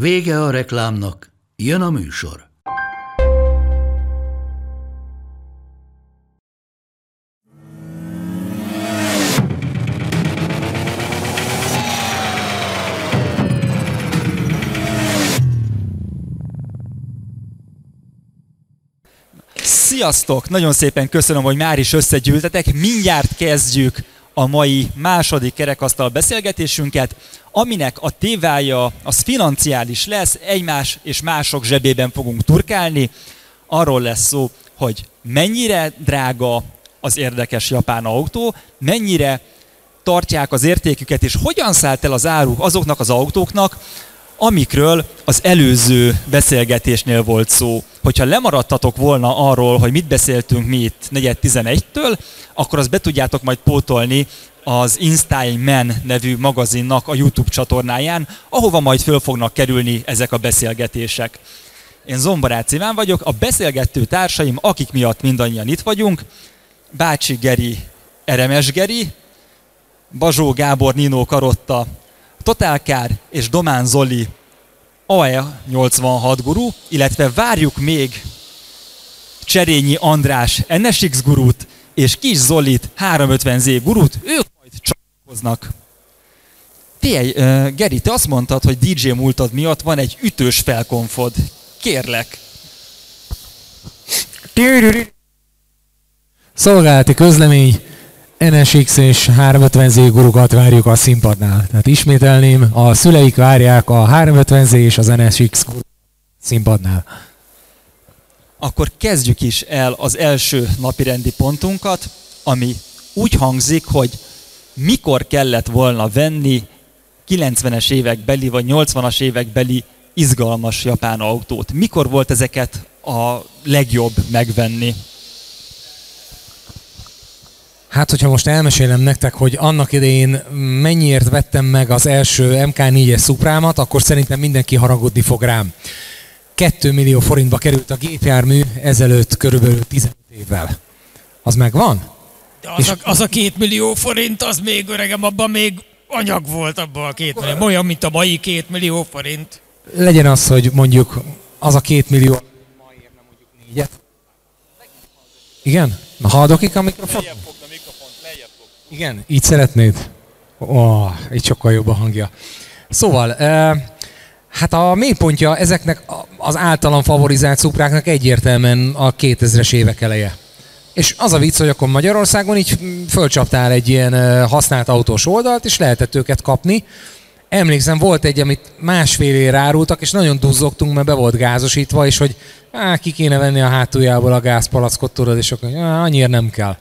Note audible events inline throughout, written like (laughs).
Vége a reklámnak, jön a műsor. Sziasztok! Nagyon szépen köszönöm, hogy már is összegyűltetek. Mindjárt kezdjük a mai második kerekasztal beszélgetésünket, aminek a tévája az financiális lesz, egymás és mások zsebében fogunk turkálni. Arról lesz szó, hogy mennyire drága az érdekes japán autó, mennyire tartják az értéküket, és hogyan szállt el az áru azoknak az autóknak, amikről az előző beszélgetésnél volt szó. Hogyha lemaradtatok volna arról, hogy mit beszéltünk mi itt 4.11-től, akkor azt be tudjátok majd pótolni az InStyle Man nevű magazinnak a YouTube csatornáján, ahova majd föl fognak kerülni ezek a beszélgetések. Én Zombarát Iván vagyok, a beszélgető társaim, akik miatt mindannyian itt vagyunk, Bácsi Geri, Eremes Geri, Bazsó Gábor, Nino Karotta, Totálkár és Domán Zoli AE 86 guru, illetve várjuk még Cserényi András NSX gurút és Kis Zolit 350Z gurút, ők majd csatlakoznak. Figyelj, Geri, te azt mondtad, hogy DJ múltad miatt van egy ütős felkonfod. Kérlek. Szolgálati közlemény, NSX és 350Z gurukat várjuk a színpadnál. Tehát ismételném, a szüleik várják a 350Z és az NSX színpadnál. Akkor kezdjük is el az első napirendi pontunkat, ami úgy hangzik, hogy mikor kellett volna venni 90-es évekbeli vagy 80-as évekbeli izgalmas japán autót. Mikor volt ezeket a legjobb megvenni? Hát, hogyha most elmesélem nektek, hogy annak idején mennyiért vettem meg az első MK4-es szuprámat, akkor szerintem mindenki haragudni fog rám. 2 millió forintba került a gépjármű ezelőtt körülbelül 15 évvel. Az megvan? De az, a, az a két millió forint, az még öregem, abban még anyag volt abban a két millió. Olyan, mint a mai két millió forint. Legyen az, hogy mondjuk az a két millió ma érne mondjuk négyet. Igen? Na haldokik a mikrofon? Igen, így szeretnéd? Ó, így sokkal jobb a hangja. Szóval, hát a mélypontja ezeknek az általam favorizált szupráknak egyértelműen a 2000-es évek eleje. És az a vicc, hogy akkor Magyarországon így fölcsaptál egy ilyen használt autós oldalt, és lehetett őket kapni. Emlékszem, volt egy, amit másfél ér árultak, és nagyon duzzogtunk, mert be volt gázosítva, és hogy á, ki kéne venni a hátuljából a gázpalackot, tudod, és akkor á, annyira nem kell.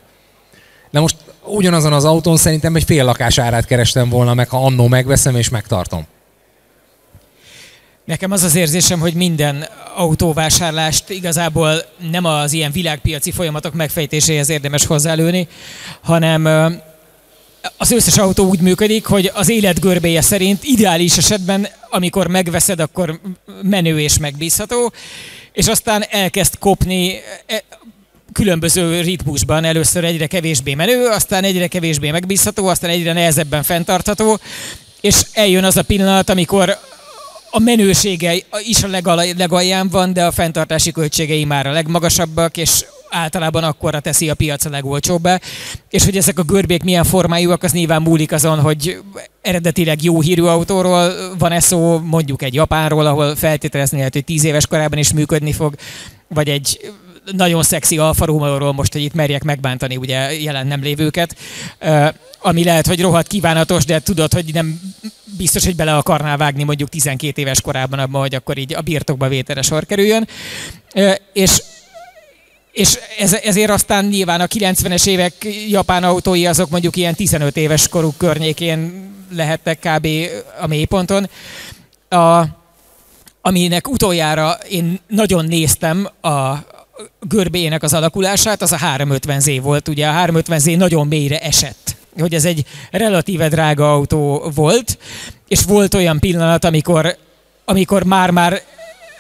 Na most ugyanazon az autón szerintem egy fél lakás árát kerestem volna meg, ha annó megveszem és megtartom. Nekem az az érzésem, hogy minden autóvásárlást igazából nem az ilyen világpiaci folyamatok megfejtéséhez érdemes hozzálőni, hanem az összes autó úgy működik, hogy az élet görbéje szerint ideális esetben, amikor megveszed, akkor menő és megbízható, és aztán elkezd kopni e, különböző ritmusban először egyre kevésbé menő, aztán egyre kevésbé megbízható, aztán egyre nehezebben fenntartható, és eljön az a pillanat, amikor a menősége is a legalján van, de a fenntartási költségei már a legmagasabbak, és általában akkorra teszi a piac a legolcsóbbá. És hogy ezek a görbék milyen formájúak, az nyilván múlik azon, hogy eredetileg jó hírű autóról van ez szó, mondjuk egy japánról, ahol feltételezni lehet, hogy tíz éves korában is működni fog, vagy egy nagyon szexi Alfa Romeo-ról most, hogy itt merjek megbántani ugye jelen nem lévőket, ami lehet, hogy rohadt kívánatos, de tudod, hogy nem biztos, hogy bele akarnál vágni mondjuk 12 éves korában abban, hogy akkor így a birtokba vételre sor kerüljön. És és ez, ezért aztán nyilván a 90-es évek japán autói azok mondjuk ilyen 15 éves koruk környékén lehettek kb. a mélyponton. A, aminek utoljára én nagyon néztem a görbéjének az alakulását, az a 350Z volt. Ugye a 350Z nagyon mélyre esett hogy ez egy relatíve drága autó volt, és volt olyan pillanat, amikor, amikor már-már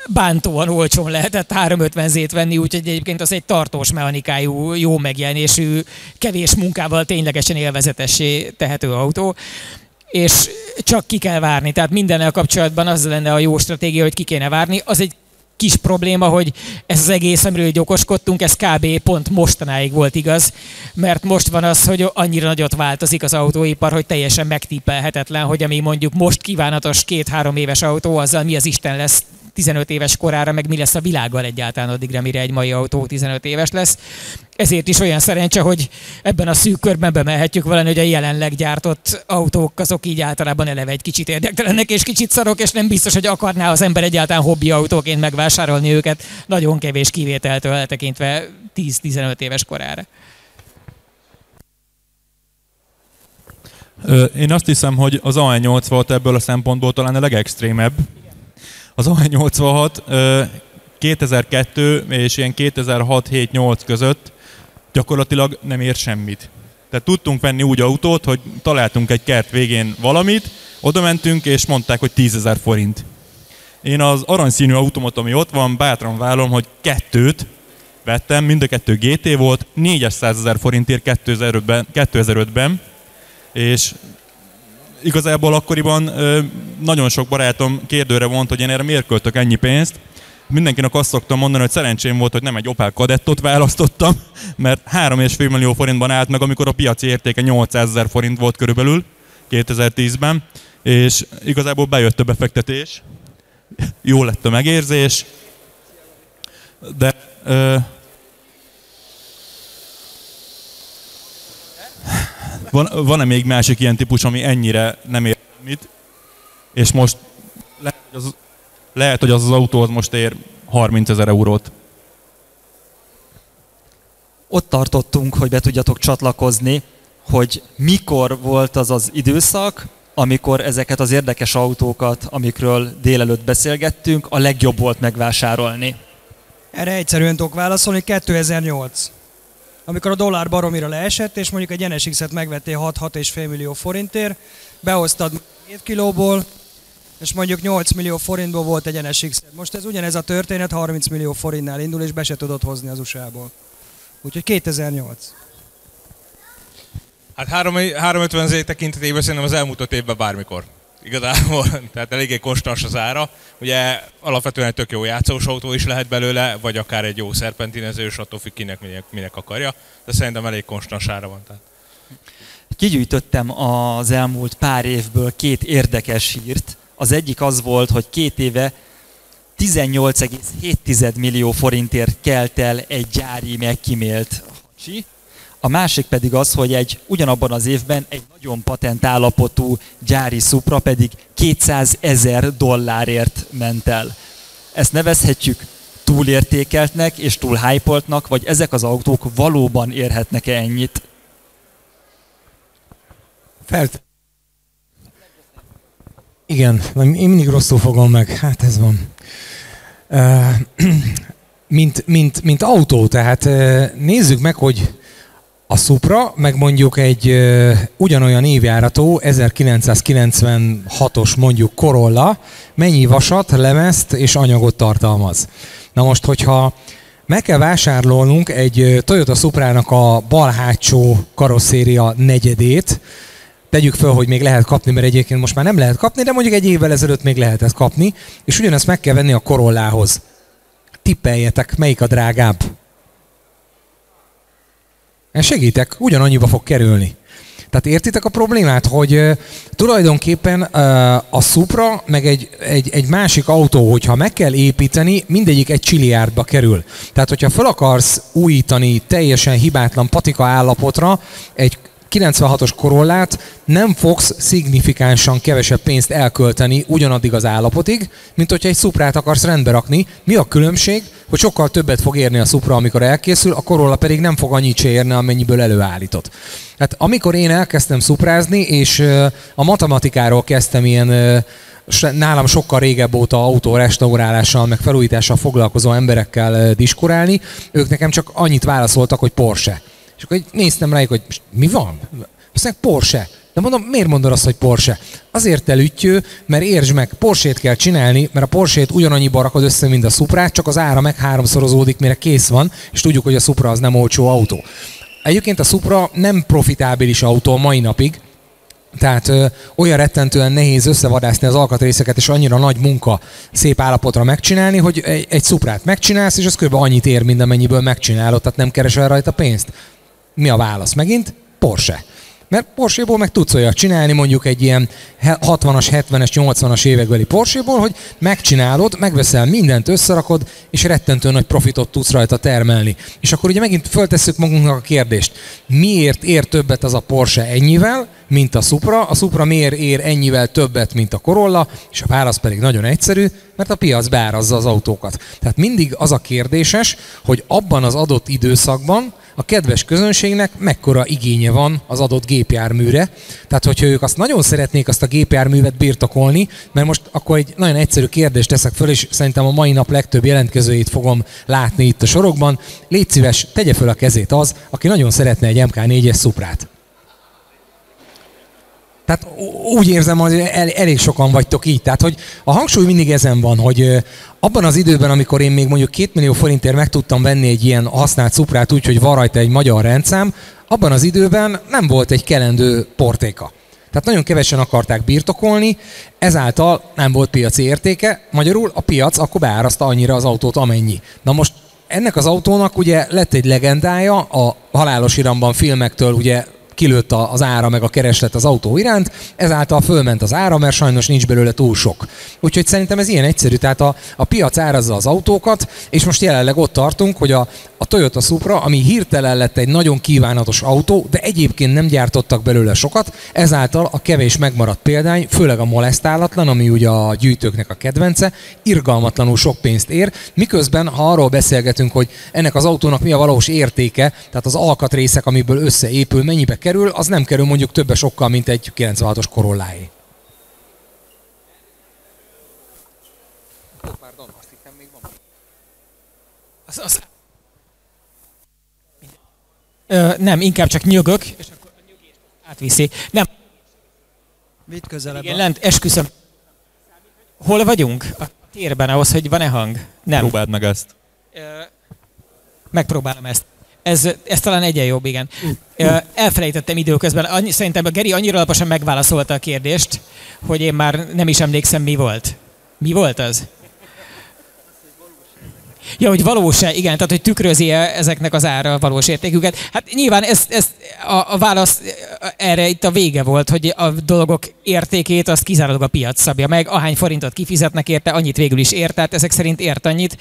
bántóan olcsón lehetett 350Z-t venni, úgyhogy egyébként az egy tartós mechanikájú, jó megjelenésű, kevés munkával ténylegesen élvezetessé tehető autó és csak ki kell várni. Tehát mindennel kapcsolatban az lenne a jó stratégia, hogy ki kéne várni. Az egy kis probléma, hogy ez az egész, amiről így okoskodtunk, ez kb. pont mostanáig volt igaz, mert most van az, hogy annyira nagyot változik az autóipar, hogy teljesen megtippelhetetlen, hogy ami mondjuk most kívánatos két-három éves autó, azzal mi az Isten lesz 15 éves korára, meg mi lesz a világgal egyáltalán addigra, mire egy mai autó 15 éves lesz. Ezért is olyan szerencse, hogy ebben a szűk körben bemehetjük valami, hogy a jelenleg gyártott autók azok így általában eleve egy kicsit érdektelenek és kicsit szarok, és nem biztos, hogy akarná az ember egyáltalán hobbi autóként megvásárolni őket, nagyon kevés kivételtől eltekintve 10-15 éves korára. Én azt hiszem, hogy az AE86 ebből a szempontból talán a legextrémebb, az AE86 2002 és ilyen 2006-7-8 között gyakorlatilag nem ér semmit. Tehát tudtunk venni úgy autót, hogy találtunk egy kert végén valamit, oda mentünk, és mondták, hogy 10 ezer forint. Én az aranyszínű automat, ami ott van, bátran vállalom, hogy kettőt vettem, mind a kettő GT volt, 400 ezer forintért 2005-ben, 2005-ben, és igazából akkoriban nagyon sok barátom kérdőre vont, hogy én erre miért költök ennyi pénzt. Mindenkinek azt szoktam mondani, hogy szerencsém volt, hogy nem egy Opel Kadettot választottam, (laughs) mert 3,5 millió forintban állt meg, amikor a piaci értéke 800 ezer forint volt körülbelül 2010-ben, és igazából bejött a befektetés, jó lett a megérzés, de Van, van-e még másik ilyen típus, ami ennyire nem ér mit, és most lehet, hogy az, lehet, hogy az, az autó az most ér 30 ezer eurót. Ott tartottunk, hogy be tudjatok csatlakozni, hogy mikor volt az az időszak, amikor ezeket az érdekes autókat, amikről délelőtt beszélgettünk, a legjobb volt megvásárolni? Erre egyszerűen tudok válaszolni, 2008 amikor a dollár baromira leesett, és mondjuk egy NSX-et megvettél 6-6,5 millió forintért, behoztad 7 kilóból, és mondjuk 8 millió forintból volt egy NSX. Most ez ugyanez a történet 30 millió forintnál indul, és be se tudod hozni az USA-ból. Úgyhogy 2008. Hát 350 Z tekintetében szerintem az elmúlt évben bármikor igazából, (laughs) tehát eléggé konstans az ára. Ugye alapvetően tök jó játszós autó is lehet belőle, vagy akár egy jó szerpentinezős, attól függ kinek minek, minek akarja, de szerintem elég konstans ára van. Tehát. Kigyűjtöttem az elmúlt pár évből két érdekes hírt. Az egyik az volt, hogy két éve 18,7 millió forintért kelt el egy gyári megkímélt hacsi, a másik pedig az, hogy egy ugyanabban az évben egy nagyon patent állapotú gyári Supra pedig 200 ezer dollárért ment el. Ezt nevezhetjük túlértékeltnek és túl hype vagy ezek az autók valóban érhetnek-e ennyit? Felt. Igen, én mindig rosszul fogom meg. Hát ez van. (clears throat) Mint, mint, mint autó, tehát nézzük meg, hogy a Supra, meg mondjuk egy ö, ugyanolyan évjárató 1996-os mondjuk Corolla mennyi vasat, lemezt és anyagot tartalmaz. Na most, hogyha meg kell vásárolnunk egy Toyota Suprának a bal hátsó karosszéria negyedét, tegyük föl, hogy még lehet kapni, mert egyébként most már nem lehet kapni, de mondjuk egy évvel ezelőtt még lehetett kapni, és ugyanezt meg kell venni a Corollához. Tippeljetek, melyik a drágább? Segítek, ugyanannyiba fog kerülni. Tehát értitek a problémát, hogy tulajdonképpen a Supra, meg egy, egy, egy másik autó, hogyha meg kell építeni, mindegyik egy csiliárdba kerül. Tehát, hogyha fel akarsz újítani teljesen hibátlan patika állapotra egy 96-os korollát nem fogsz szignifikánsan kevesebb pénzt elkölteni ugyanaddig az állapotig, mint hogyha egy szuprát akarsz rendbe rakni. Mi a különbség? Hogy sokkal többet fog érni a szupra, amikor elkészül, a korolla pedig nem fog annyit se érni, amennyiből előállított. Hát amikor én elkezdtem szuprázni, és a matematikáról kezdtem ilyen nálam sokkal régebb óta autó restaurálással, meg felújítással foglalkozó emberekkel diskurálni, ők nekem csak annyit válaszoltak, hogy Porsche. És akkor néztem rájuk, hogy mi van? Azt mondják, Porsche. De mondom, miért mondod azt, hogy Porsche? Azért elütjő, mert értsd meg, Porsét kell csinálni, mert a Porsét ugyanannyiba rakod össze, mint a Suprát, csak az ára meg háromszorozódik, mire kész van, és tudjuk, hogy a Supra az nem olcsó autó. Egyébként a Supra nem profitábilis autó a mai napig, tehát ö, olyan rettentően nehéz összevadászni az alkatrészeket, és annyira nagy munka szép állapotra megcsinálni, hogy egy, egy szuprát megcsinálsz, és az kb. annyit ér, mint amennyiből megcsinálod, tehát nem keresel rajta pénzt. Mi a válasz megint? Porsche. Mert Porsche-ból meg tudsz olyat csinálni, mondjuk egy ilyen 60-as, 70-es, 80-as évekbeli Porsche-ból, hogy megcsinálod, megveszel mindent, összerakod, és rettentő nagy profitot tudsz rajta termelni. És akkor ugye megint föltesszük magunknak a kérdést, miért ér többet az a Porsche ennyivel, mint a Supra, a Supra miért ér ennyivel többet, mint a Corolla, és a válasz pedig nagyon egyszerű, mert a piac beárazza az autókat. Tehát mindig az a kérdéses, hogy abban az adott időszakban a kedves közönségnek mekkora igénye van az adott gépjárműre. Tehát, hogyha ők azt nagyon szeretnék azt a gépjárművet birtokolni, mert most akkor egy nagyon egyszerű kérdést teszek föl, és szerintem a mai nap legtöbb jelentkezőjét fogom látni itt a sorokban. Légy szíves, tegye föl a kezét az, aki nagyon szeretne egy MK4-es szuprát. Tehát úgy érzem, hogy el, elég sokan vagytok így. Tehát, hogy a hangsúly mindig ezen van, hogy abban az időben, amikor én még mondjuk 2 millió forintért meg tudtam venni egy ilyen használt szuprát úgy, hogy van rajta egy magyar rendszám, abban az időben nem volt egy kelendő portéka. Tehát nagyon kevesen akarták birtokolni, ezáltal nem volt piaci értéke, magyarul a piac akkor beáraszta annyira az autót, amennyi. Na most ennek az autónak ugye lett egy legendája, a halálos iramban filmektől ugye kilőtt az ára meg a kereslet az autó iránt, ezáltal fölment az ára, mert sajnos nincs belőle túl sok. Úgyhogy szerintem ez ilyen egyszerű, tehát a, a piac árazza az autókat, és most jelenleg ott tartunk, hogy a, a Toyota Supra, ami hirtelen lett egy nagyon kívánatos autó, de egyébként nem gyártottak belőle sokat, ezáltal a kevés megmaradt példány, főleg a molesztálatlan, ami ugye a gyűjtőknek a kedvence, irgalmatlanul sok pénzt ér, miközben ha arról beszélgetünk, hogy ennek az autónak mi a valós értéke, tehát az alkatrészek, amiből összeépül, mennyibe kerül, az nem kerül mondjuk többe sokkal, mint egy 96-os korolláé. Az, az... Ö, nem, inkább csak nyögök, és akkor a átviszi. Nem. Vitt közelebb. Igen, lent, esküszöm. Hol vagyunk? A térben ahhoz, hogy van-e hang? Nem. Próbáld meg ezt. Ö, megpróbálom ezt. Ez, ez talán egyen jobb, igen. Elfelejtettem időközben. Annyi, szerintem a Geri annyira alaposan megválaszolta a kérdést, hogy én már nem is emlékszem, mi volt. Mi volt az? Ja, hogy valós-e, igen, tehát hogy tükrözi -e ezeknek az ára a valós értéküket. Hát nyilván ez, ez a, a válasz erre itt a vége volt, hogy a dolgok értékét azt kizárólag a piac szabja meg, ahány forintot kifizetnek érte, annyit végül is ért, tehát ezek szerint ért annyit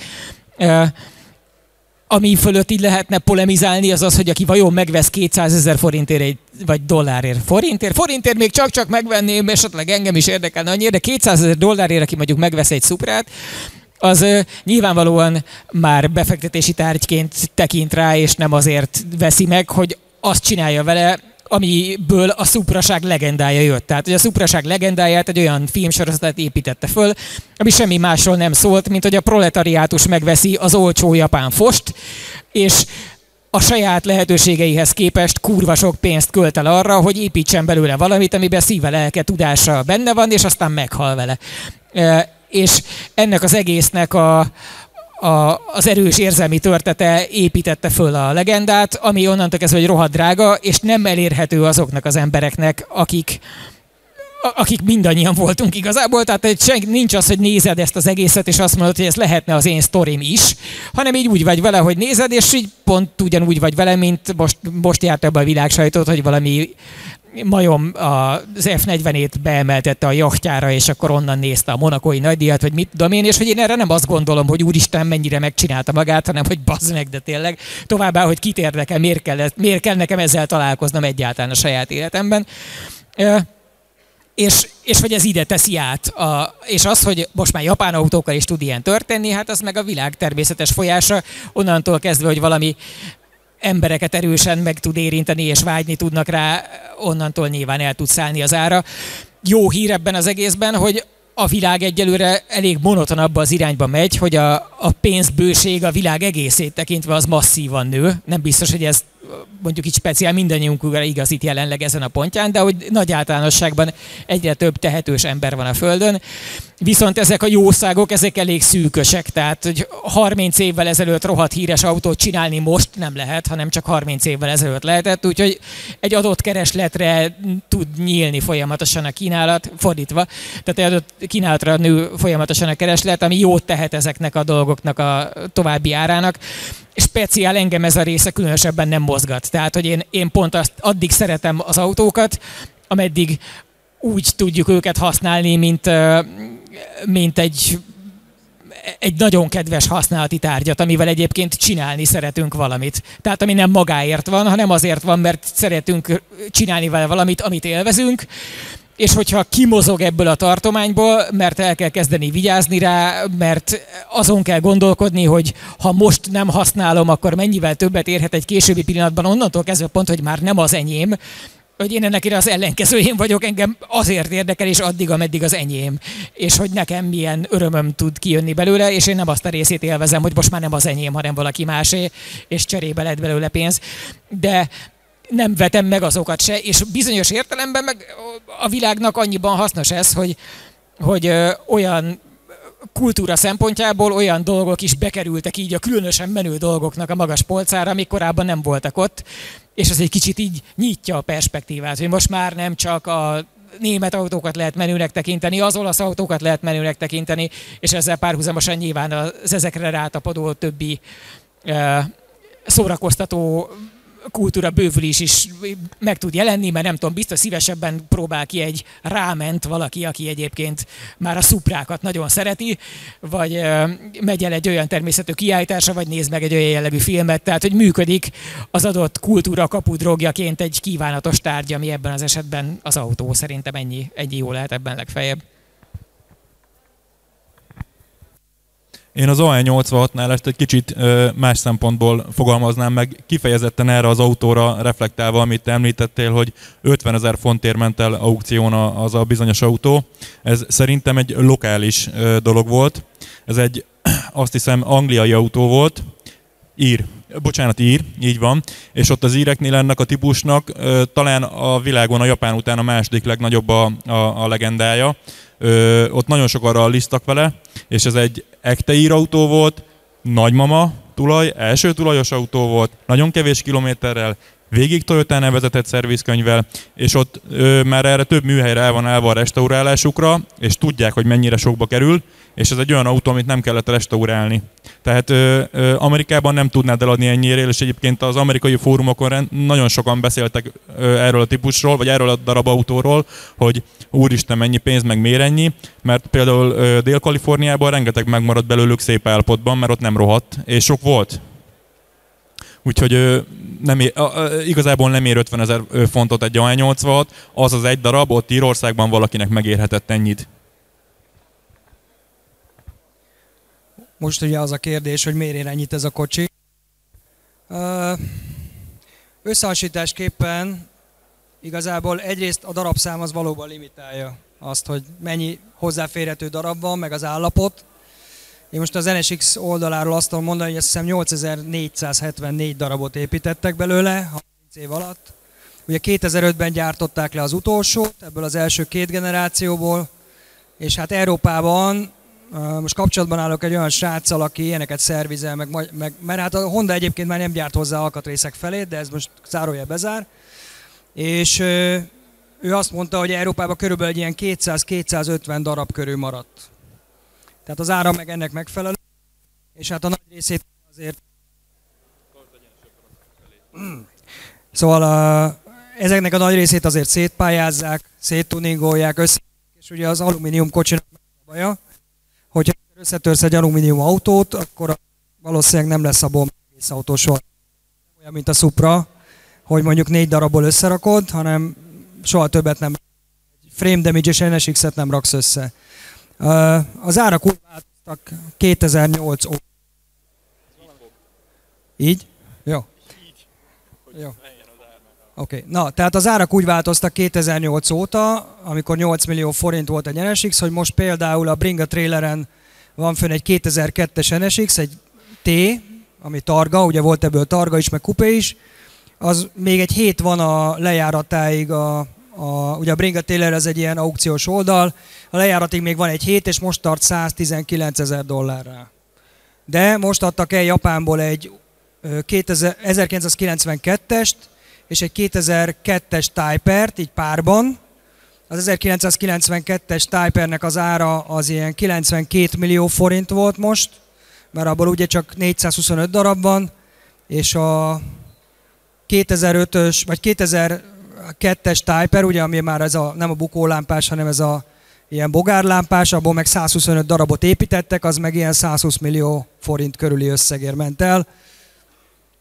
ami fölött így lehetne polemizálni, az az, hogy aki vajon megvesz 200 ezer forintért vagy dollárért. Forintért? Forintért még csak-csak megvenném, esetleg engem is érdekelne annyira, de 200 ezer dollárért, aki mondjuk megvesz egy szuprát, az ö, nyilvánvalóan már befektetési tárgyként tekint rá, és nem azért veszi meg, hogy azt csinálja vele, amiből a szupraság legendája jött. Tehát, hogy a szupraság legendáját egy olyan filmsorozatot építette föl, ami semmi másról nem szólt, mint hogy a proletariátus megveszi az olcsó japán fost, és a saját lehetőségeihez képest kurva sok pénzt költ el arra, hogy építsen belőle valamit, amiben szíve, lelke, tudása benne van, és aztán meghal vele. És ennek az egésznek a, a, az erős érzelmi törtete építette föl a legendát, ami onnantól kezdve, hogy rohadt drága, és nem elérhető azoknak az embereknek, akik, akik mindannyian voltunk igazából, tehát sen, nincs az, hogy nézed ezt az egészet, és azt mondod, hogy ez lehetne az én sztorim is, hanem így úgy vagy vele, hogy nézed, és így pont ugyanúgy vagy vele, mint most, most járt ebbe a világsajtót, hogy valami majom az F-40-ét beemeltette a jachtjára, és akkor onnan nézte a monakói nagydíjat, hogy mit tudom én, és hogy én erre nem azt gondolom, hogy úristen mennyire megcsinálta magát, hanem hogy bazd meg, de tényleg. Továbbá, hogy kit érdekel, miért kell, miért kell nekem ezzel találkoznom egyáltalán a saját életemben. És, és hogy ez ide teszi át. A, és az, hogy most már japán autókkal is tud ilyen történni, hát az meg a világ természetes folyása, onnantól kezdve, hogy valami embereket erősen meg tud érinteni, és vágyni tudnak rá, onnantól nyilván el tud szállni az ára. Jó hír ebben az egészben, hogy a világ egyelőre elég monoton abba az irányba megy, hogy a, a pénzbőség a világ egészét tekintve az masszívan nő. Nem biztos, hogy ez mondjuk így speciál mindannyiunkra igazít jelenleg ezen a pontján, de hogy nagy általánosságban egyre több tehetős ember van a Földön. Viszont ezek a jószágok, ezek elég szűkösek, tehát hogy 30 évvel ezelőtt rohadt híres autót csinálni most nem lehet, hanem csak 30 évvel ezelőtt lehetett, úgyhogy egy adott keresletre tud nyílni folyamatosan a kínálat, fordítva, tehát egy adott kínálatra nő folyamatosan a kereslet, ami jót tehet ezeknek a dolgoknak a további árának speciál engem ez a része különösebben nem mozgat. Tehát, hogy én, én pont azt, addig szeretem az autókat, ameddig úgy tudjuk őket használni, mint, mint egy egy nagyon kedves használati tárgyat, amivel egyébként csinálni szeretünk valamit. Tehát ami nem magáért van, hanem azért van, mert szeretünk csinálni vele valamit, amit élvezünk, és hogyha kimozog ebből a tartományból, mert el kell kezdeni vigyázni rá, mert azon kell gondolkodni, hogy ha most nem használom, akkor mennyivel többet érhet egy későbbi pillanatban, onnantól kezdve pont, hogy már nem az enyém, hogy én ennek az ellenkezőjén vagyok, engem azért érdekel, és addig, ameddig az enyém. És hogy nekem milyen örömöm tud kijönni belőle, és én nem azt a részét élvezem, hogy most már nem az enyém, hanem valaki másé, és cserébe lett belőle pénz. De nem vetem meg azokat se, és bizonyos értelemben meg a világnak annyiban hasznos ez, hogy, hogy olyan kultúra szempontjából olyan dolgok is bekerültek így a különösen menő dolgoknak a magas polcára, amik korábban nem voltak ott, és az egy kicsit így nyitja a perspektívát, hogy most már nem csak a német autókat lehet menőnek tekinteni, az olasz autókat lehet menőnek tekinteni, és ezzel párhuzamosan nyilván az ezekre rátapadó többi szórakoztató kultúra bővülés is meg tud jelenni, mert nem tudom, biztos szívesebben próbál ki egy ráment valaki, aki egyébként már a szuprákat nagyon szereti, vagy megy el egy olyan természetű kiállításra, vagy néz meg egy olyan jellegű filmet, tehát hogy működik az adott kultúra kapudrogjaként egy kívánatos tárgy, ami ebben az esetben az autó. Szerintem ennyi, ennyi jó lehet ebben legfeljebb. Én az OE86-nál ezt egy kicsit más szempontból fogalmaznám meg, kifejezetten erre az autóra reflektálva, amit te említettél, hogy 50 ezer fontért ment el aukción az a bizonyos autó. Ez szerintem egy lokális dolog volt. Ez egy, (clears throat) azt hiszem, angliai autó volt, ír, bocsánat, ír, így van, és ott az íreknél ennek a típusnak talán a világon a Japán után a második legnagyobb a, a, a legendája. Ö, ott nagyon sok arra vele, és ez egy ekte autó volt, nagymama tulaj, első tulajos autó volt, nagyon kevés kilométerrel, végig Toyota nevezetett szervizkönyvvel, és ott ö, már erre több műhelyre el van állva a restaurálásukra, és tudják, hogy mennyire sokba kerül, és ez egy olyan autó, amit nem kellett restaurálni. Tehát ö, ö, Amerikában nem tudnád eladni ennyire, és egyébként az amerikai fórumokon nagyon sokan beszéltek ö, erről a típusról, vagy erről a darab autóról, hogy úristen mennyi pénz, meg miért ennyi, mert például ö, Dél-Kaliforniában rengeteg megmaradt belőlük szép állapotban, mert ott nem rohadt, és sok volt. Úgyhogy nem ér, igazából nem ér 50 ezer fontot egy A86, az az egy darab, ott Írországban valakinek megérhetett ennyit. Most ugye az a kérdés, hogy miért ér ennyit ez a kocsi. Összehasonlításképpen igazából egyrészt a darabszám az valóban limitálja azt, hogy mennyi hozzáférhető darab van, meg az állapot. Én most az NSX oldaláról azt tudom mondani, hogy azt hiszem 8474 darabot építettek belőle 30 év alatt. Ugye 2005-ben gyártották le az utolsót, ebből az első két generációból, és hát Európában most kapcsolatban állok egy olyan sráccal, aki ilyeneket szervizel, meg, meg, mert hát a Honda egyébként már nem gyárt hozzá alkatrészek felé, de ez most zárója bezár. És ő azt mondta, hogy Európában körülbelül egy ilyen 200-250 darab körül maradt. Tehát az ára meg ennek megfelelő, és hát a nagy részét azért... Szóval a, ezeknek a nagy részét azért szétpályázzák, széttuningolják, össze, és ugye az alumínium kocsinak a baja, hogyha összetörsz egy alumínium autót, akkor valószínűleg nem lesz a bomb egész autó soha. Olyan, mint a Supra, hogy mondjuk négy darabból összerakod, hanem soha többet nem frame damage és NSX-et nem raksz össze. Az árak úgy változtak 2008 óta. Így? Jó. Jó. Oké, okay. na, tehát az árak úgy változtak 2008 óta, amikor 8 millió forint volt a NSX, hogy most például a Bringa traileren van fönn egy 2002-es NSX, egy T, ami targa, ugye volt ebből targa is, meg kupé is, az még egy hét van a lejáratáig, a, a, ugye a Bringa Taylor ez egy ilyen aukciós oldal, a lejáratig még van egy hét, és most tart 119 ezer dollárra. De most adtak el Japánból egy 1992-est, és egy 2002-es Typer-t, így párban. Az 1992-es Typernek az ára az ilyen 92 millió forint volt most, mert abból ugye csak 425 darab van, és a 2005-ös, vagy 2002-es Typer, ugye, ami már ez a, nem a bukólámpás, hanem ez a ilyen bogárlámpás, abból meg 125 darabot építettek, az meg ilyen 120 millió forint körüli összegér ment el.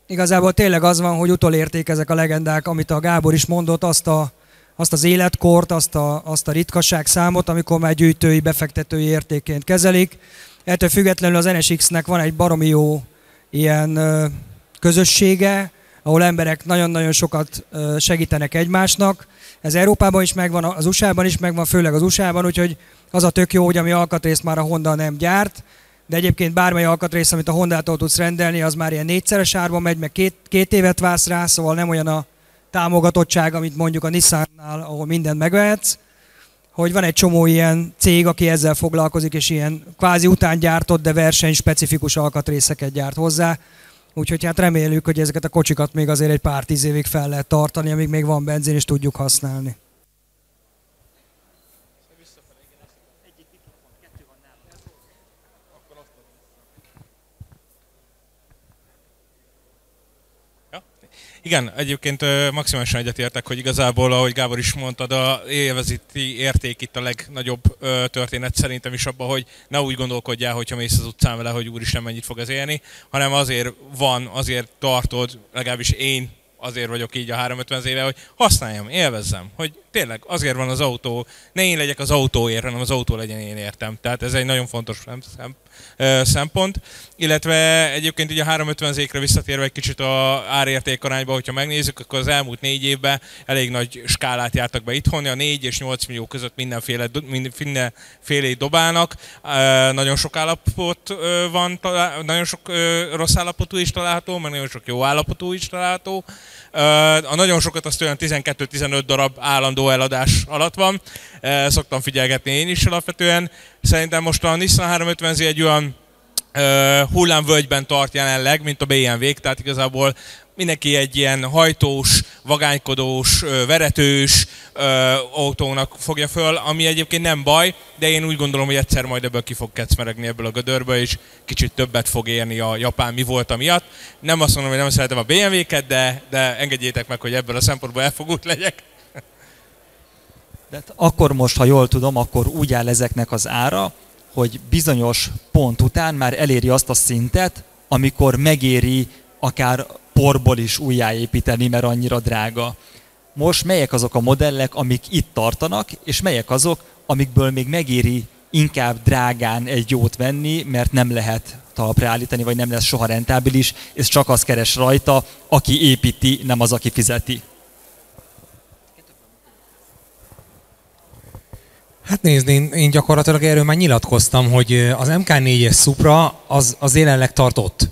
Igazából tényleg az van, hogy utolérték ezek a legendák, amit a Gábor is mondott, azt, a, azt az életkort, azt a, azt a ritkaság számot, amikor már gyűjtői, befektetői értéként kezelik. Ettől függetlenül az NSX-nek van egy baromi jó ilyen közössége, ahol emberek nagyon-nagyon sokat segítenek egymásnak. Ez Európában is megvan, az USA-ban is megvan, főleg az USA-ban, úgyhogy az a tök jó, hogy ami alkatrészt már a Honda nem gyárt, de egyébként bármely alkatrész, amit a Honda-tól tudsz rendelni, az már ilyen négyszeres árban megy, meg két, két évet válsz rá, szóval nem olyan a támogatottság, amit mondjuk a Nissan-nál, ahol mindent megvehetsz, hogy van egy csomó ilyen cég, aki ezzel foglalkozik, és ilyen kvázi után gyártott, de versenyspecifikus alkatrészeket gyárt hozzá. Úgyhogy hát reméljük, hogy ezeket a kocsikat még azért egy pár tíz évig fel lehet tartani, amíg még van benzin, és tudjuk használni. Igen, egyébként maximálisan egyetértek, hogy igazából, ahogy Gábor is mondta, a élvezeti érték itt a legnagyobb történet szerintem is abban, hogy ne úgy gondolkodjál, hogyha mész az utcán vele, hogy úristen mennyit fog ez élni, hanem azért van, azért tartod, legalábbis én azért vagyok így a 350 éve, hogy használjam, élvezzem, hogy tényleg azért van az autó, ne én legyek az autóért, hanem az autó legyen én értem. Tehát ez egy nagyon fontos szempont. Illetve egyébként ugye a 350 zékre visszatérve egy kicsit a árérték arányba, hogyha megnézzük, akkor az elmúlt négy évben elég nagy skálát jártak be itthon, a 4 és 8 millió között mindenféle, mindenféle dobálnak. Nagyon sok állapot van, nagyon sok rossz állapotú is található, meg nagyon sok jó állapotú is található. A nagyon sokat azt olyan 12-15 darab állandó eladás alatt van. Szoktam figyelgetni én is alapvetően. Szerintem most a Nissan 350 egy olyan hullámvölgyben tart jelenleg, mint a bmw tehát igazából mindenki egy ilyen hajtós, vagánykodós, veretős autónak fogja föl, ami egyébként nem baj, de én úgy gondolom, hogy egyszer majd ebből ki fog kecmeregni ebből a gödörből, és kicsit többet fog érni a japán mi volt miatt. Nem azt mondom, hogy nem szeretem a BMW-ket, de, de engedjétek meg, hogy ebből a szempontból elfogult legyek. De akkor most, ha jól tudom, akkor úgy áll ezeknek az ára, hogy bizonyos pont után már eléri azt a szintet, amikor megéri akár porból is újjáépíteni, mert annyira drága. Most melyek azok a modellek, amik itt tartanak, és melyek azok, amikből még megéri inkább drágán egy jót venni, mert nem lehet talpra állítani, vagy nem lesz soha rentábilis, és csak az keres rajta, aki építi, nem az, aki fizeti. Hát nézd, én, én gyakorlatilag erről már nyilatkoztam, hogy az MK4-es Supra az, az jelenleg tartott.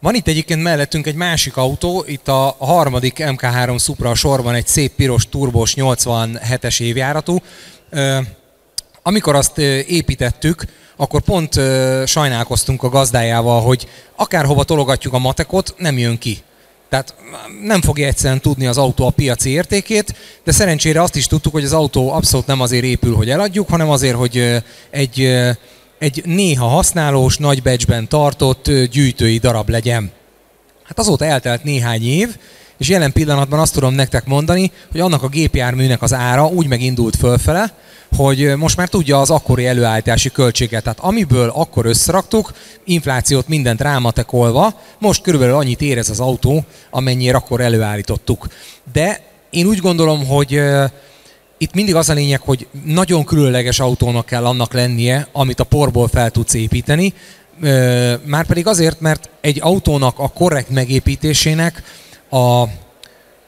Van itt egyébként mellettünk egy másik autó, itt a harmadik MK3 Supra a sorban egy szép piros turbos 87-es évjáratú. Amikor azt építettük, akkor pont sajnálkoztunk a gazdájával, hogy akárhova tologatjuk a matekot, nem jön ki. Tehát nem fogja egyszerűen tudni az autó a piaci értékét, de szerencsére azt is tudtuk, hogy az autó abszolút nem azért épül, hogy eladjuk, hanem azért, hogy egy, egy néha használós, nagy becsben tartott gyűjtői darab legyen. Hát azóta eltelt néhány év, és jelen pillanatban azt tudom nektek mondani, hogy annak a gépjárműnek az ára úgy megindult fölfele, hogy most már tudja az akkori előállítási költséget. Tehát amiből akkor összeraktuk, inflációt mindent rámatekolva, most körülbelül annyit ér ez az autó, amennyire akkor előállítottuk. De én úgy gondolom, hogy itt mindig az a lényeg, hogy nagyon különleges autónak kell annak lennie, amit a porból fel tudsz építeni, Márpedig azért, mert egy autónak a korrekt megépítésének a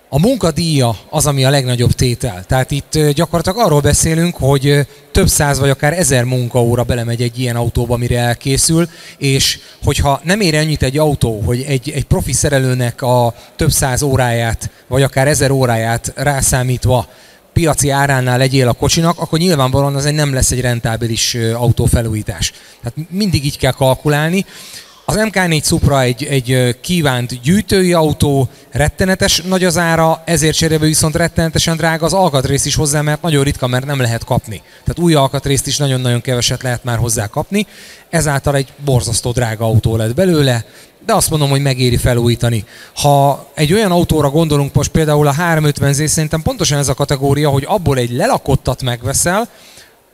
A munkadíja az, ami a legnagyobb tétel. Tehát itt gyakorlatilag arról beszélünk, hogy több száz vagy akár ezer munkaóra belemegy egy ilyen autóba, mire elkészül, és hogyha nem ér ennyit egy autó, hogy egy, egy profi szerelőnek a több száz óráját, vagy akár ezer óráját rászámítva piaci áránál legyél a kocsinak, akkor nyilvánvalóan az egy nem lesz egy rentábilis autófelújítás. Tehát mindig így kell kalkulálni. Az MK4 Supra egy, egy kívánt gyűjtői autó, rettenetes nagy az ára, ezért cserébe viszont rettenetesen drága az alkatrész is hozzá, mert nagyon ritka, mert nem lehet kapni. Tehát új alkatrészt is nagyon-nagyon keveset lehet már hozzá kapni, ezáltal egy borzasztó drága autó lett belőle, de azt mondom, hogy megéri felújítani. Ha egy olyan autóra gondolunk, most például a 350 Z, szerintem pontosan ez a kategória, hogy abból egy lelakottat megveszel,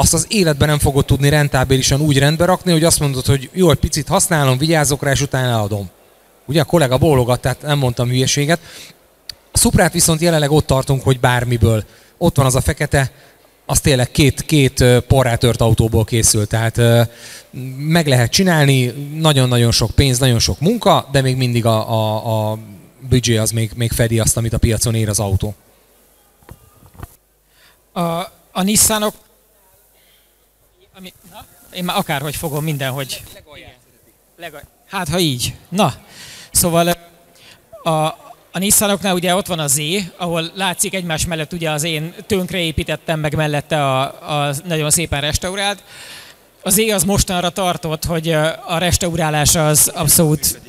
azt az életben nem fogod tudni rentábilisan úgy rendbe rakni, hogy azt mondod, hogy jó, egy picit használom, vigyázok rá, és utána eladom. Ugye a kollega bólogat, tehát nem mondtam hülyeséget. A Szuprát viszont jelenleg ott tartunk, hogy bármiből. Ott van az a fekete, az tényleg két, két porrátört autóból készült, tehát meg lehet csinálni, nagyon-nagyon sok pénz, nagyon sok munka, de még mindig a, a, a büdzsé az még, még fedi azt, amit a piacon ér az autó. A, a Nissanok én már akárhogy fogom mindenhogy. Legolj. Hát, ha így. Na, szóval a, a Nissanoknál ugye ott van a Z, ahol látszik egymás mellett ugye az én tönkre építettem meg mellette a, a nagyon szépen restaurált. A Z az mostanra tartott, hogy a restaurálás az abszolút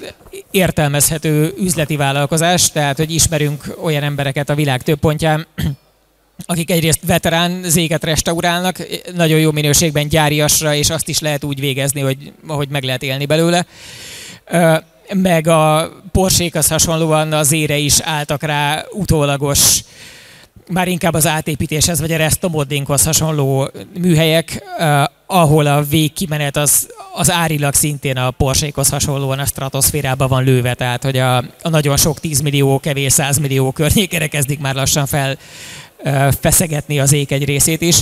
értelmezhető üzleti vállalkozás, tehát hogy ismerünk olyan embereket a világ több pontján, akik egyrészt veterán zéget restaurálnak, nagyon jó minőségben gyáriasra, és azt is lehet úgy végezni, hogy, hogy meg lehet élni belőle. Meg a Porsékhoz hasonlóan az ére is álltak rá utólagos, már inkább az átépítéshez, vagy a restomoddinghoz hasonló műhelyek, ahol a végkimenet az, az árilag szintén a Porsékhoz hasonlóan a stratoszférában van lőve, tehát hogy a, a nagyon sok 10 millió, kevés 100 millió környékére kezdik már lassan fel feszegetni az ék egy részét is.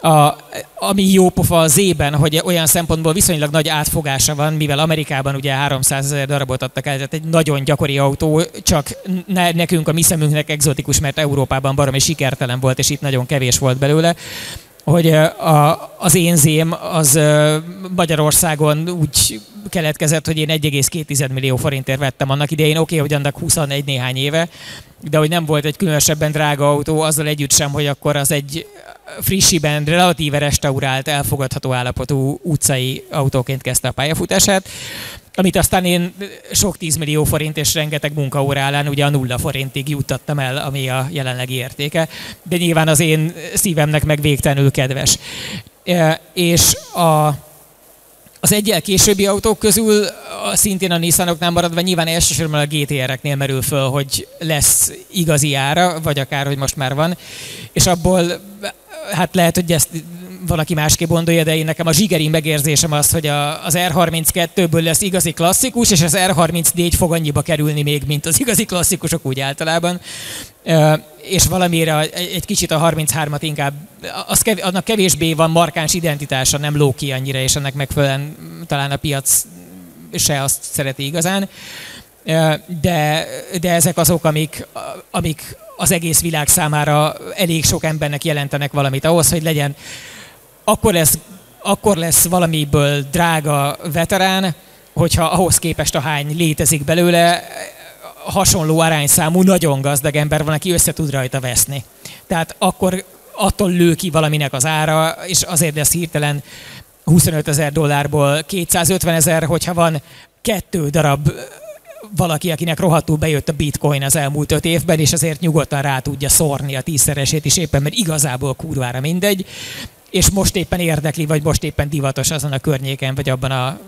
A, ami jó pofa az ében, hogy olyan szempontból viszonylag nagy átfogása van, mivel Amerikában ugye 300 ezer darabot adtak el, tehát egy nagyon gyakori autó, csak ne, nekünk a mi szemünknek exotikus, mert Európában baromi sikertelen volt, és itt nagyon kevés volt belőle hogy a, az én zém az Magyarországon úgy keletkezett, hogy én 1,2 millió forintért vettem annak idején. Oké, okay, hogy annak 21 néhány éve, de hogy nem volt egy különösebben drága autó, azzal együtt sem, hogy akkor az egy frissiben, relatíve restaurált, elfogadható állapotú utcai autóként kezdte a pályafutását amit aztán én sok tízmillió forint és rengeteg munkaórálán ugye a nulla forintig juttattam el, ami a jelenlegi értéke, de nyilván az én szívemnek meg végtelenül kedves. E, és a, az egyel későbbi autók közül szintén a Nissanoknál maradva nyilván elsősorban a GTR-eknél merül föl, hogy lesz igazi ára, vagy akár, hogy most már van, és abból hát lehet, hogy ezt valaki másképp gondolja, de én nekem a zsigeri megérzésem az, hogy a, az R32-ből lesz igazi klasszikus, és az R34 fog annyiba kerülni még, mint az igazi klasszikusok úgy általában. És valamire egy kicsit a 33-at inkább, az kev, annak kevésbé van markáns identitása, nem ló ki annyira, és ennek megfelelően talán a piac se azt szereti igazán. De, de ezek azok, amik, amik az egész világ számára elég sok embernek jelentenek valamit ahhoz, hogy legyen akkor lesz, akkor lesz valamiből drága veterán, hogyha ahhoz képest a hány létezik belőle, hasonló arányszámú, nagyon gazdag ember van, aki össze tud rajta veszni. Tehát akkor attól lő ki valaminek az ára, és azért lesz hirtelen 25 ezer dollárból 250 ezer, hogyha van kettő darab valaki, akinek rohadtul bejött a bitcoin az elmúlt öt évben, és azért nyugodtan rá tudja szórni a tízszeresét is éppen, mert igazából kurvára mindegy, és most éppen érdekli, vagy most éppen divatos azon a környéken, vagy abban a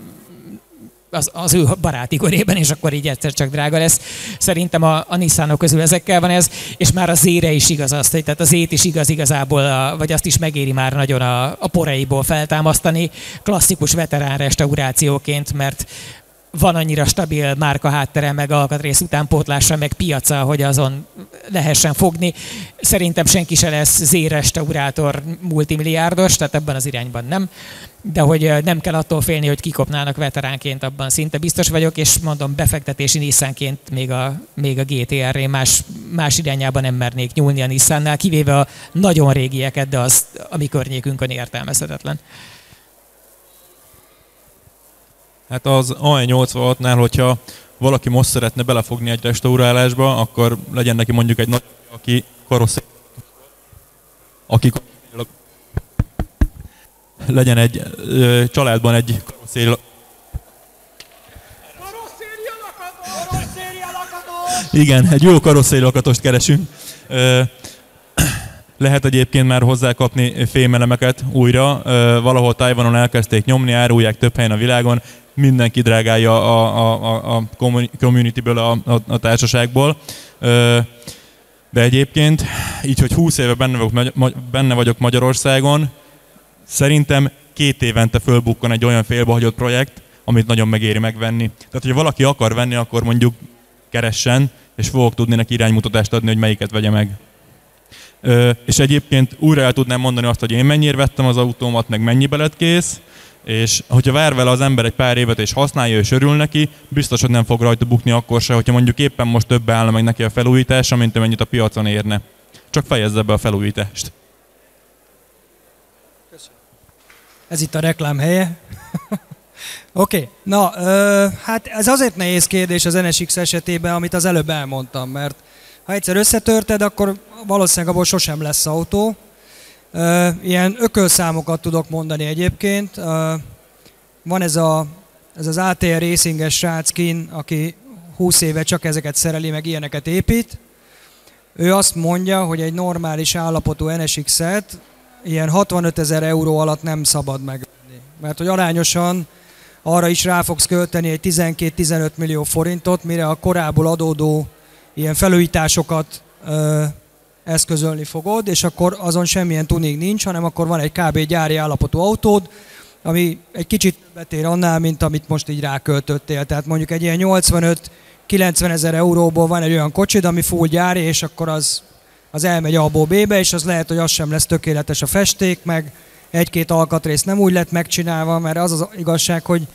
az, az ő baráti körében, és akkor így egyszer csak drága lesz. Szerintem a, a Nissanok közül ezekkel van ez, és már a zére is igaz azt, hogy tehát az ét is igaz igazából, a, vagy azt is megéri már nagyon a, a poreiból feltámasztani, klasszikus veterán restaurációként, mert van annyira stabil márka háttere, meg alkatrész utánpótlása, meg piaca, hogy azon lehessen fogni. Szerintem senki se lesz Z-restaurátor multimilliárdos, tehát ebben az irányban nem. De hogy nem kell attól félni, hogy kikopnának veteránként, abban szinte biztos vagyok, és mondom, befektetési Nissanként még a, még a GTR-ré más, más irányában nem mernék nyúlni a Nissannál, kivéve a nagyon régieket, de az a mi környékünkön értelmezhetetlen. Hát az AE86-nál, hogyha valaki most szeretne belefogni egy restaurálásba, akkor legyen neki mondjuk egy nagy, aki karosszér, aki legyen egy ö, családban egy karosszér, Igen, egy jó karosszérilakatost keresünk. Ö, lehet egyébként már hozzákapni fémelemeket újra. Valahol Tajvanon elkezdték nyomni, árulják több helyen a világon mindenki drágálja a, a, a communityből, a, a, a társaságból. De egyébként, így, hogy 20 éve benne vagyok, benne vagyok Magyarországon, szerintem két évente fölbukkan egy olyan félbehagyott projekt, amit nagyon megéri megvenni. Tehát, hogyha valaki akar venni, akkor mondjuk keressen, és fogok tudni neki iránymutatást adni, hogy melyiket vegye meg. Ö, és egyébként újra el tudnám mondani azt, hogy én mennyire vettem az autómat, meg mennyibe lett kész, és hogyha vár vele az ember egy pár évet és használja és örül neki, biztos, hogy nem fog rajta bukni akkor se, hogyha mondjuk éppen most több állna meg neki a felújítása, mint amennyit a piacon érne. Csak fejezze be a felújítást. Ez itt a reklám helye. (laughs) Oké, okay. na, ö, hát ez azért nehéz kérdés az NSX esetében, amit az előbb elmondtam, mert ha egyszer összetörted, akkor valószínűleg abból sosem lesz autó, Ilyen ökölszámokat tudok mondani egyébként. Van ez, a, ez az ATR racinges srác kin, aki 20 éve csak ezeket szereli, meg ilyeneket épít. Ő azt mondja, hogy egy normális állapotú NSX-et ilyen 65 ezer euró alatt nem szabad megvenni. Mert hogy arányosan arra is rá fogsz költeni egy 12-15 millió forintot, mire a korából adódó ilyen felújításokat eszközölni fogod, és akkor azon semmilyen tuning nincs, hanem akkor van egy kb. gyári állapotú autód, ami egy kicsit többet ér annál, mint amit most így ráköltöttél. Tehát mondjuk egy ilyen 85-90 ezer euróból van egy olyan kocsid, ami full gyári, és akkor az, az elmegy A-ból B-be, és az lehet, hogy az sem lesz tökéletes a festék, meg egy-két alkatrész nem úgy lett megcsinálva, mert az az igazság, hogy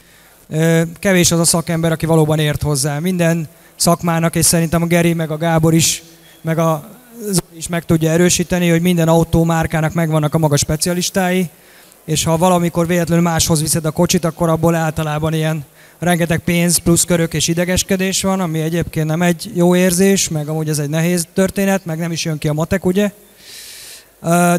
kevés az a szakember, aki valóban ért hozzá. Minden szakmának, és szerintem a Geri, meg a Gábor is, meg a is meg tudja erősíteni, hogy minden autómárkának megvannak a maga specialistái, és ha valamikor véletlenül máshoz viszed a kocsit, akkor abból általában ilyen rengeteg pénz plusz körök és idegeskedés van, ami egyébként nem egy jó érzés, meg amúgy ez egy nehéz történet, meg nem is jön ki a matek, ugye?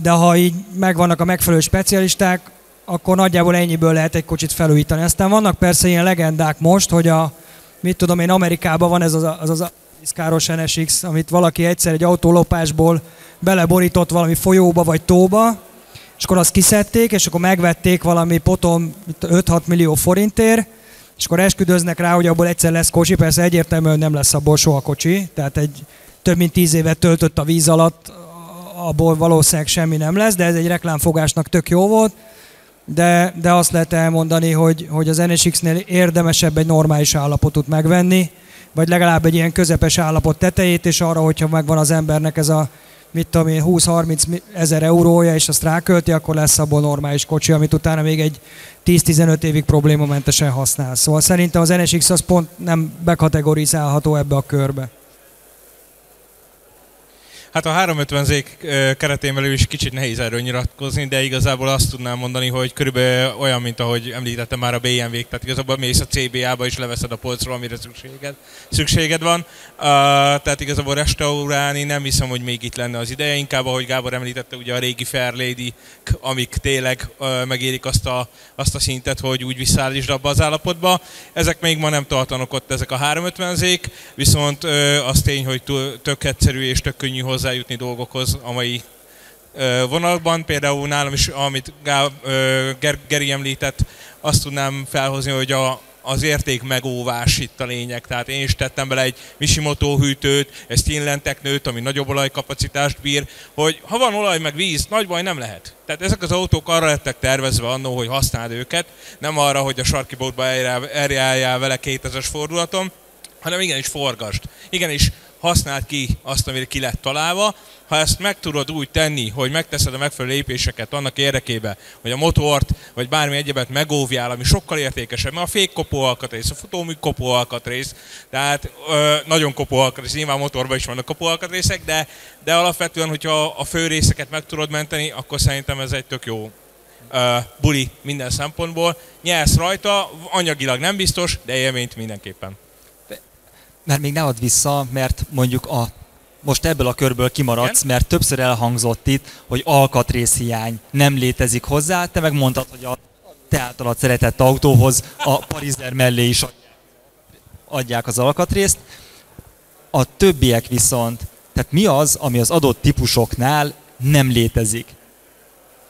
De ha így megvannak a megfelelő specialisták, akkor nagyjából ennyiből lehet egy kocsit felújítani. Aztán vannak persze ilyen legendák most, hogy a, mit tudom én, Amerikában van ez az, az, az káros NSX, amit valaki egyszer egy autólopásból beleborított valami folyóba vagy tóba, és akkor azt kiszedték, és akkor megvették valami potom 5-6 millió forintért, és akkor esküdöznek rá, hogy abból egyszer lesz kocsi, persze egyértelműen nem lesz abból soha kocsi, tehát egy több mint tíz évet töltött a víz alatt, abból valószínűleg semmi nem lesz, de ez egy reklámfogásnak tök jó volt, de, de azt lehet elmondani, hogy, hogy az NSX-nél érdemesebb egy normális állapotot megvenni, vagy legalább egy ilyen közepes állapot tetejét, és arra, hogyha megvan az embernek ez a mit tudom én, 20-30 ezer eurója, és azt rákölti, akkor lesz abból normális kocsi, amit utána még egy 10-15 évig problémamentesen használ. Szóval szerintem az NSX az pont nem bekategorizálható ebbe a körbe. Hát a 350Z keretén belül is kicsit nehéz erről nyilatkozni, de igazából azt tudnám mondani, hogy körülbelül olyan, mint ahogy említettem már a BMW-k, tehát igazából mész a CBA-ba és leveszed a polcról, amire szükséged, szükséged van. Uh, tehát igazából restaurálni nem hiszem, hogy még itt lenne az ideje, inkább ahogy Gábor említette, ugye a régi Fairlady, amik tényleg uh, megérik azt a, azt a szintet, hogy úgy visszaállítsd abba az állapotba. Ezek még ma nem tartanak ott, ezek a 350Z-k, viszont uh, az tény, hogy tök egyszerű és tök könnyű hozzá hozzájutni dolgokhoz a mai vonalban. Például nálam is, amit Gá, Geri említett, azt tudnám felhozni, hogy a az érték megóvás itt a lényeg. Tehát én is tettem bele egy Mishimoto hűtőt, egy Stinlen teknőt, ami nagyobb olajkapacitást bír, hogy ha van olaj meg víz, nagy baj nem lehet. Tehát ezek az autók arra lettek tervezve annó, hogy használd őket, nem arra, hogy a sarki bótba eljáljál vele 2000-es fordulaton, hanem igenis forgast. Igenis használd ki azt, amire ki lett találva. Ha ezt meg tudod úgy tenni, hogy megteszed a megfelelő lépéseket annak érdekében, hogy a motort vagy bármi egyebet megóvjál, ami sokkal értékesebb, mert a fék kopó alkatrész, a futómű kopó alkatrész, tehát ö, nagyon kopó alkatrész, nyilván motorban is vannak kopó alkatrészek, de, de alapvetően, hogyha a fő részeket meg tudod menteni, akkor szerintem ez egy tök jó uh, buli minden szempontból. Nyersz rajta, anyagilag nem biztos, de élményt mindenképpen mert még ne add vissza, mert mondjuk a most ebből a körből kimaradsz, Igen? mert többször elhangzott itt, hogy alkatrészhiány nem létezik hozzá, te meg mondtad, hogy a te általad szeretett autóhoz a Parizer mellé is adják az alkatrészt. A többiek viszont, tehát mi az, ami az adott típusoknál nem létezik?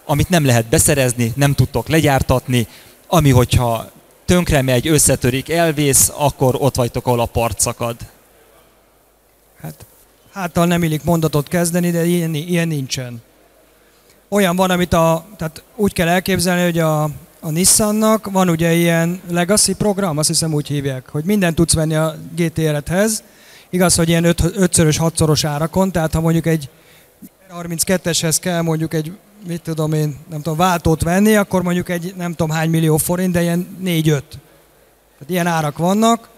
Amit nem lehet beszerezni, nem tudtok legyártatni, ami hogyha tönkre megy, összetörik, elvész, akkor ott vagytok, ahol a part szakad. Hát, háttal nem illik mondatot kezdeni, de ilyen, ilyen nincsen. Olyan van, amit a, tehát úgy kell elképzelni, hogy a, a Nissannak van ugye ilyen legacy program, azt hiszem úgy hívják, hogy mindent tudsz venni a GTR-hez, igaz, hogy ilyen 5-szörös, 6-szoros árakon, tehát ha mondjuk egy 32-eshez kell mondjuk egy mit tudom én, nem tudom, váltót venni, akkor mondjuk egy nem tudom hány millió forint, de ilyen 4-5. Tehát ilyen árak vannak.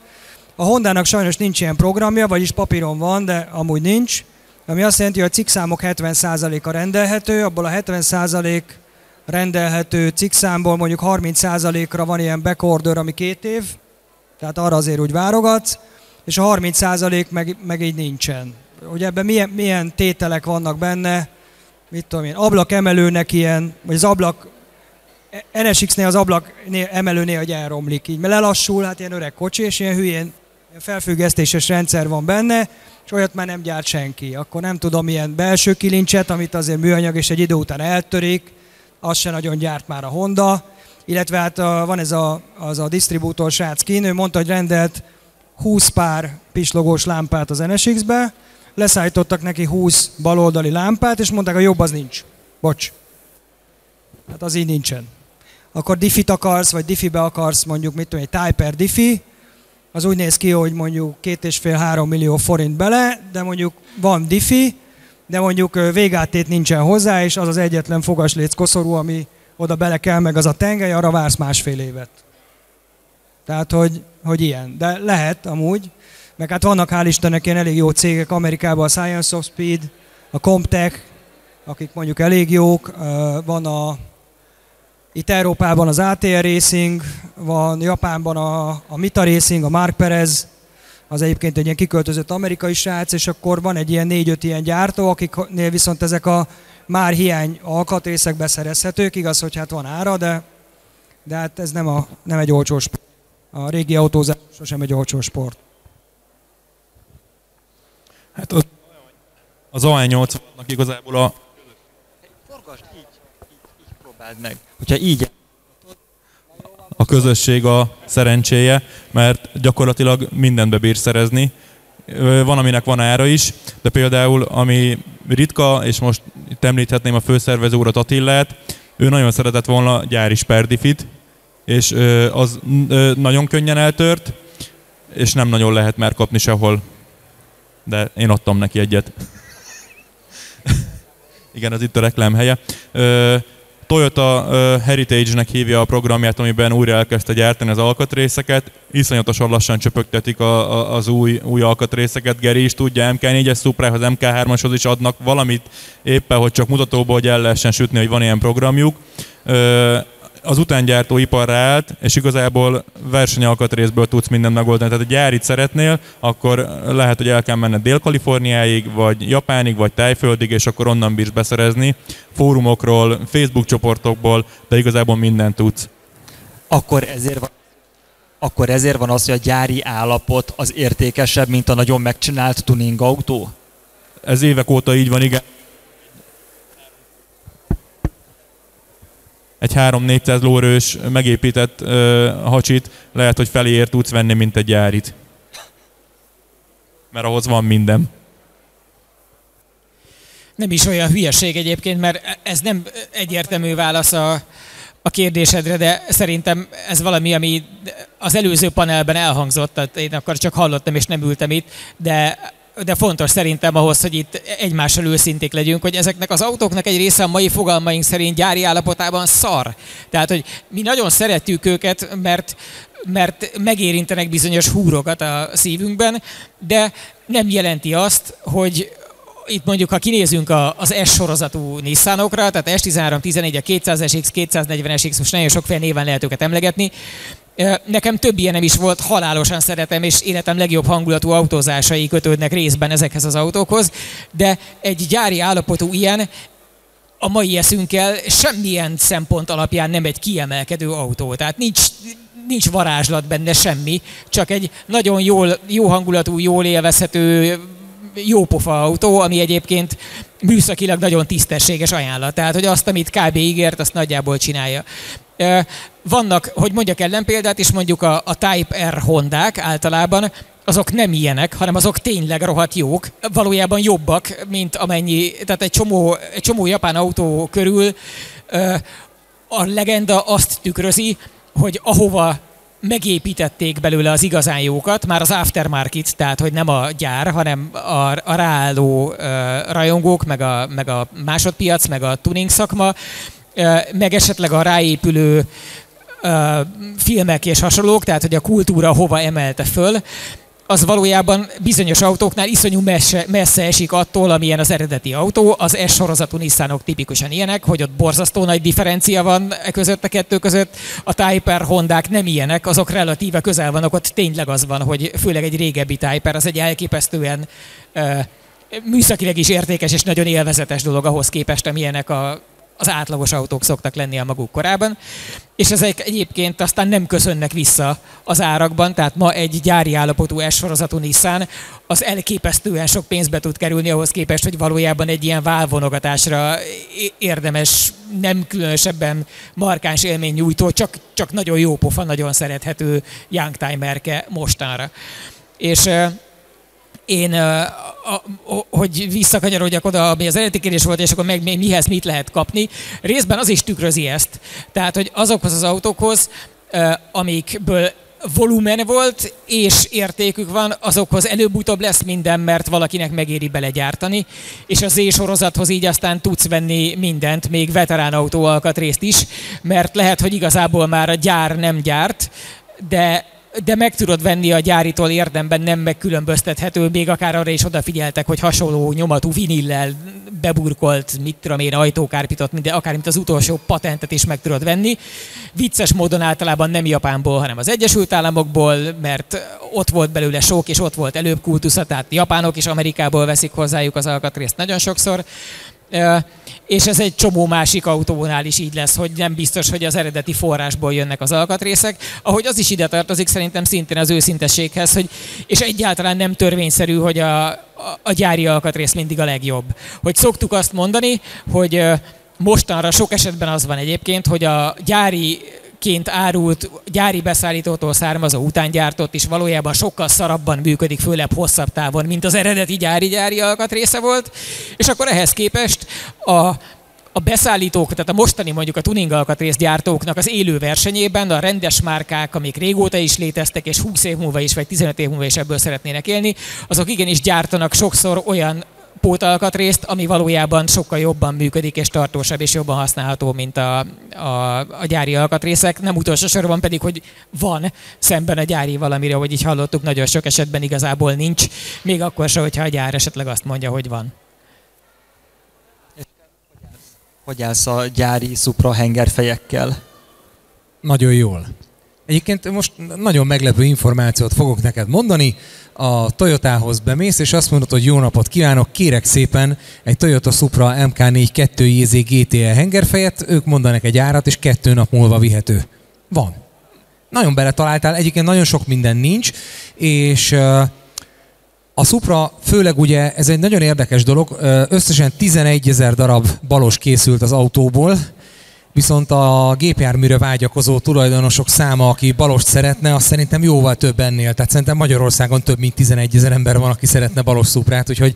A Hondának sajnos nincs ilyen programja, vagyis papíron van, de amúgy nincs. Ami azt jelenti, hogy a cikkszámok 70%-a rendelhető, abból a 70% rendelhető cikkszámból mondjuk 30%-ra van ilyen backorder, ami két év, tehát arra azért úgy várogatsz, és a 30% meg, meg így nincsen. Ugye ebben milyen, milyen tételek vannak benne, mit tudom én, ablak emelőnek ilyen, vagy az ablak, NSX-nél az ablak emelőnél, hogy elromlik így, mert lelassul, hát ilyen öreg kocsi, és ilyen hülyén felfüggesztéses rendszer van benne, és olyat már nem gyárt senki. Akkor nem tudom, ilyen belső kilincset, amit azért műanyag, és egy idő után eltörik, azt se nagyon gyárt már a Honda, illetve hát van ez a, az a disztribútor srác kín, mondta, hogy rendelt 20 pár pislogós lámpát az NSX-be, leszállítottak neki 20 baloldali lámpát, és mondták, a jobb az nincs. Bocs. Hát az így nincsen. Akkor diffit akarsz, vagy diffibe akarsz mondjuk, mit tudom, egy Typer diffi, az úgy néz ki, hogy mondjuk két és fél három millió forint bele, de mondjuk van diffi, de mondjuk végátét nincsen hozzá, és az az egyetlen fogasléc koszorú, ami oda bele kell, meg az a tengely, arra vársz másfél évet. Tehát, hogy, hogy ilyen. De lehet amúgy, meg hát vannak hál' Istennek ilyen elég jó cégek Amerikában, a Science of Speed, a Comtech, akik mondjuk elég jók, van a itt Európában az ATR Racing, van Japánban a, a Mita Racing, a Mark Perez, az egyébként egy ilyen kiköltözött amerikai srác, és akkor van egy ilyen négy-öt ilyen gyártó, akiknél viszont ezek a már hiány alkatrészek beszerezhetők, igaz, hogy hát van ára, de, de hát ez nem, a, nem egy olcsó sport. A régi autózás sosem egy olcsó sport. Hát az, az AE80-nak igazából a... Forgasd így, így, így próbáld meg. Hogyha így a közösség a szerencséje, mert gyakorlatilag mindent bebír szerezni. Van, aminek van ára is, de például, ami ritka, és most itt említhetném a főszervező urat Attillát, ő nagyon szeretett volna gyári sperdifit, és az nagyon könnyen eltört, és nem nagyon lehet már kapni sehol de én adtam neki egyet. (laughs) Igen, ez itt a reklám helye. Toyota Heritage-nek hívja a programját, amiben újra elkezdte gyártani az alkatrészeket. Iszonyatosan lassan csöpögtetik a, a, az új, új alkatrészeket. Geri is tudja, MK4-es Suprához, MK3-ashoz is adnak valamit éppen, hogy csak mutatóból, hogy el lehessen sütni, hogy van ilyen programjuk az utángyártó iparra állt, és igazából versenyalkatrészből tudsz mindent megoldani. Tehát a gyárit szeretnél, akkor lehet, hogy el kell menned Dél-Kaliforniáig, vagy Japánig, vagy Tájföldig, és akkor onnan bírsz beszerezni. Fórumokról, Facebook csoportokból, de igazából mindent tudsz. Akkor ezért van akkor ezért van az, hogy a gyári állapot az értékesebb, mint a nagyon megcsinált tuning autó? Ez évek óta így van, igen. Egy 3-400 lóerős megépített ö, hacsit lehet, hogy feléért tudsz venni, mint egy gyárit. Mert ahhoz van minden. Nem is olyan hülyeség egyébként, mert ez nem egyértelmű válasz a, a kérdésedre, de szerintem ez valami, ami az előző panelben elhangzott, tehát én akkor csak hallottam és nem ültem itt, de de fontos szerintem ahhoz, hogy itt egymással őszinték legyünk, hogy ezeknek az autóknak egy része a mai fogalmaink szerint gyári állapotában szar. Tehát, hogy mi nagyon szeretjük őket, mert, mert megérintenek bizonyos húrokat a szívünkben, de nem jelenti azt, hogy, itt mondjuk, ha kinézünk az S sorozatú Nissanokra, tehát S13, 14, a 200SX, 240SX, most nagyon sokféle néven lehet őket emlegetni, Nekem több ilyenem is volt, halálosan szeretem, és életem legjobb hangulatú autózásai kötődnek részben ezekhez az autókhoz, de egy gyári állapotú ilyen a mai eszünkkel semmilyen szempont alapján nem egy kiemelkedő autó. Tehát nincs, nincs varázslat benne semmi, csak egy nagyon jól, jó hangulatú, jól élvezhető, jópofa autó, ami egyébként műszakilag nagyon tisztességes ajánlat. Tehát, hogy azt, amit kb. ígért, azt nagyjából csinálja. Vannak, hogy mondjak ellenpéldát is, mondjuk a, a Type R Hondák általában, azok nem ilyenek, hanem azok tényleg rohadt jók, valójában jobbak, mint amennyi, tehát egy csomó, egy csomó japán autó körül. A legenda azt tükrözi, hogy ahova megépítették belőle az igazán jókat, már az aftermarket, tehát hogy nem a gyár, hanem a, a ráálló uh, rajongók, meg a, meg a másodpiac, meg a tuning szakma, uh, meg esetleg a ráépülő filmek és hasonlók, tehát hogy a kultúra hova emelte föl, az valójában bizonyos autóknál iszonyú messze, messze esik attól, amilyen az eredeti autó. Az S sorozatú Nissanok tipikusan ilyenek, hogy ott borzasztó nagy differencia van e között a kettő között. A Type R Hondák nem ilyenek, azok relatíve közel vannak, ott tényleg az van, hogy főleg egy régebbi Type R, az egy elképesztően uh, műszakileg is értékes és nagyon élvezetes dolog ahhoz képest, amilyenek a az átlagos autók szoktak lenni a maguk korában, és ezek egyébként aztán nem köszönnek vissza az árakban, tehát ma egy gyári állapotú S-sorozatú Nissan az elképesztően sok pénzbe tud kerülni ahhoz képest, hogy valójában egy ilyen válvonogatásra érdemes, nem különösebben markáns élmény nyújtó, csak, csak nagyon jó pofa, nagyon szerethető youngtimerke mostanra. És én, hogy visszakanyarodjak oda, ami az eredeti kérdés volt, és akkor meg mihez mit lehet kapni, részben az is tükrözi ezt. Tehát, hogy azokhoz az autókhoz, amikből volumen volt, és értékük van, azokhoz előbb-utóbb lesz minden, mert valakinek megéri belegyártani, és az Z-sorozathoz így aztán tudsz venni mindent, még veterán autó alkatrészt is, mert lehet, hogy igazából már a gyár nem gyárt, de de meg tudod venni a gyáritól érdemben nem megkülönböztethető, még akár arra is odafigyeltek, hogy hasonló nyomatú vinillel beburkolt, mit tudom én, ajtókárpitot, minden, akár mint az utolsó patentet is meg tudod venni. Vicces módon általában nem Japánból, hanem az Egyesült Államokból, mert ott volt belőle sok, és ott volt előbb kultusza, tehát japánok is Amerikából veszik hozzájuk az alkatrészt nagyon sokszor és ez egy csomó másik autónál is így lesz, hogy nem biztos, hogy az eredeti forrásból jönnek az alkatrészek. Ahogy az is ide tartozik szerintem szintén az őszintességhez, hogy, és egyáltalán nem törvényszerű, hogy a, a, a gyári alkatrész mindig a legjobb. Hogy szoktuk azt mondani, hogy mostanra sok esetben az van egyébként, hogy a gyári ként árult gyári beszállítótól származó utángyártott is valójában sokkal szarabban működik, főleg hosszabb távon, mint az eredeti gyári-gyári alkatrésze volt, és akkor ehhez képest a a beszállítók, tehát a mostani mondjuk a tuning alkatrészgyártóknak az élő versenyében a rendes márkák, amik régóta is léteztek, és 20 év múlva is, vagy 15 év múlva is ebből szeretnének élni, azok igenis gyártanak sokszor olyan pótalkatrészt, ami valójában sokkal jobban működik és tartósabb és jobban használható, mint a, a, a gyári alkatrészek. Nem utolsó sorban pedig, hogy van szemben a gyári valamire, hogy így hallottuk, nagyon sok esetben igazából nincs, még akkor sem, hogyha a gyár esetleg azt mondja, hogy van. Hogy állsz a gyári szupra hengerfejekkel? Nagyon jól. Egyébként most nagyon meglepő információt fogok neked mondani. A Toyotához bemész, és azt mondod, hogy jó napot kívánok, kérek szépen egy Toyota Supra MK4 2 JZ GTE hengerfejet, ők mondanak egy árat, és kettő nap múlva vihető. Van. Nagyon beletaláltál, egyébként nagyon sok minden nincs, és a Supra főleg ugye, ez egy nagyon érdekes dolog, összesen 11 ezer darab balos készült az autóból, viszont a gépjárműre vágyakozó tulajdonosok száma, aki balost szeretne, az szerintem jóval több ennél. Tehát szerintem Magyarországon több mint 11 ezer ember van, aki szeretne balos szuprát, úgyhogy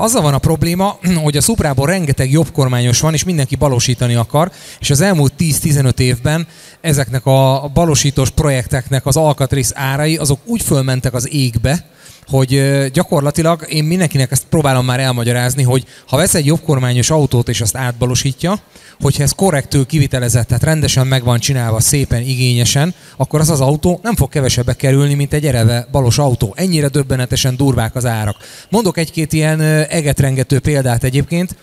azzal van a probléma, (clears throat) hogy a szuprából rengeteg jobbkormányos van, és mindenki balosítani akar, és az elmúlt 10-15 évben ezeknek a balosítós projekteknek az alkatrész árai, azok úgy fölmentek az égbe, hogy gyakorlatilag én mindenkinek ezt próbálom már elmagyarázni, hogy ha vesz egy jobbkormányos autót és azt átbalosítja, hogyha ez korrektül kivitelezett, tehát rendesen meg van csinálva, szépen, igényesen, akkor az az autó nem fog kevesebbe kerülni, mint egy ereve balos autó. Ennyire döbbenetesen durvák az árak. Mondok egy-két ilyen egetrengető példát egyébként.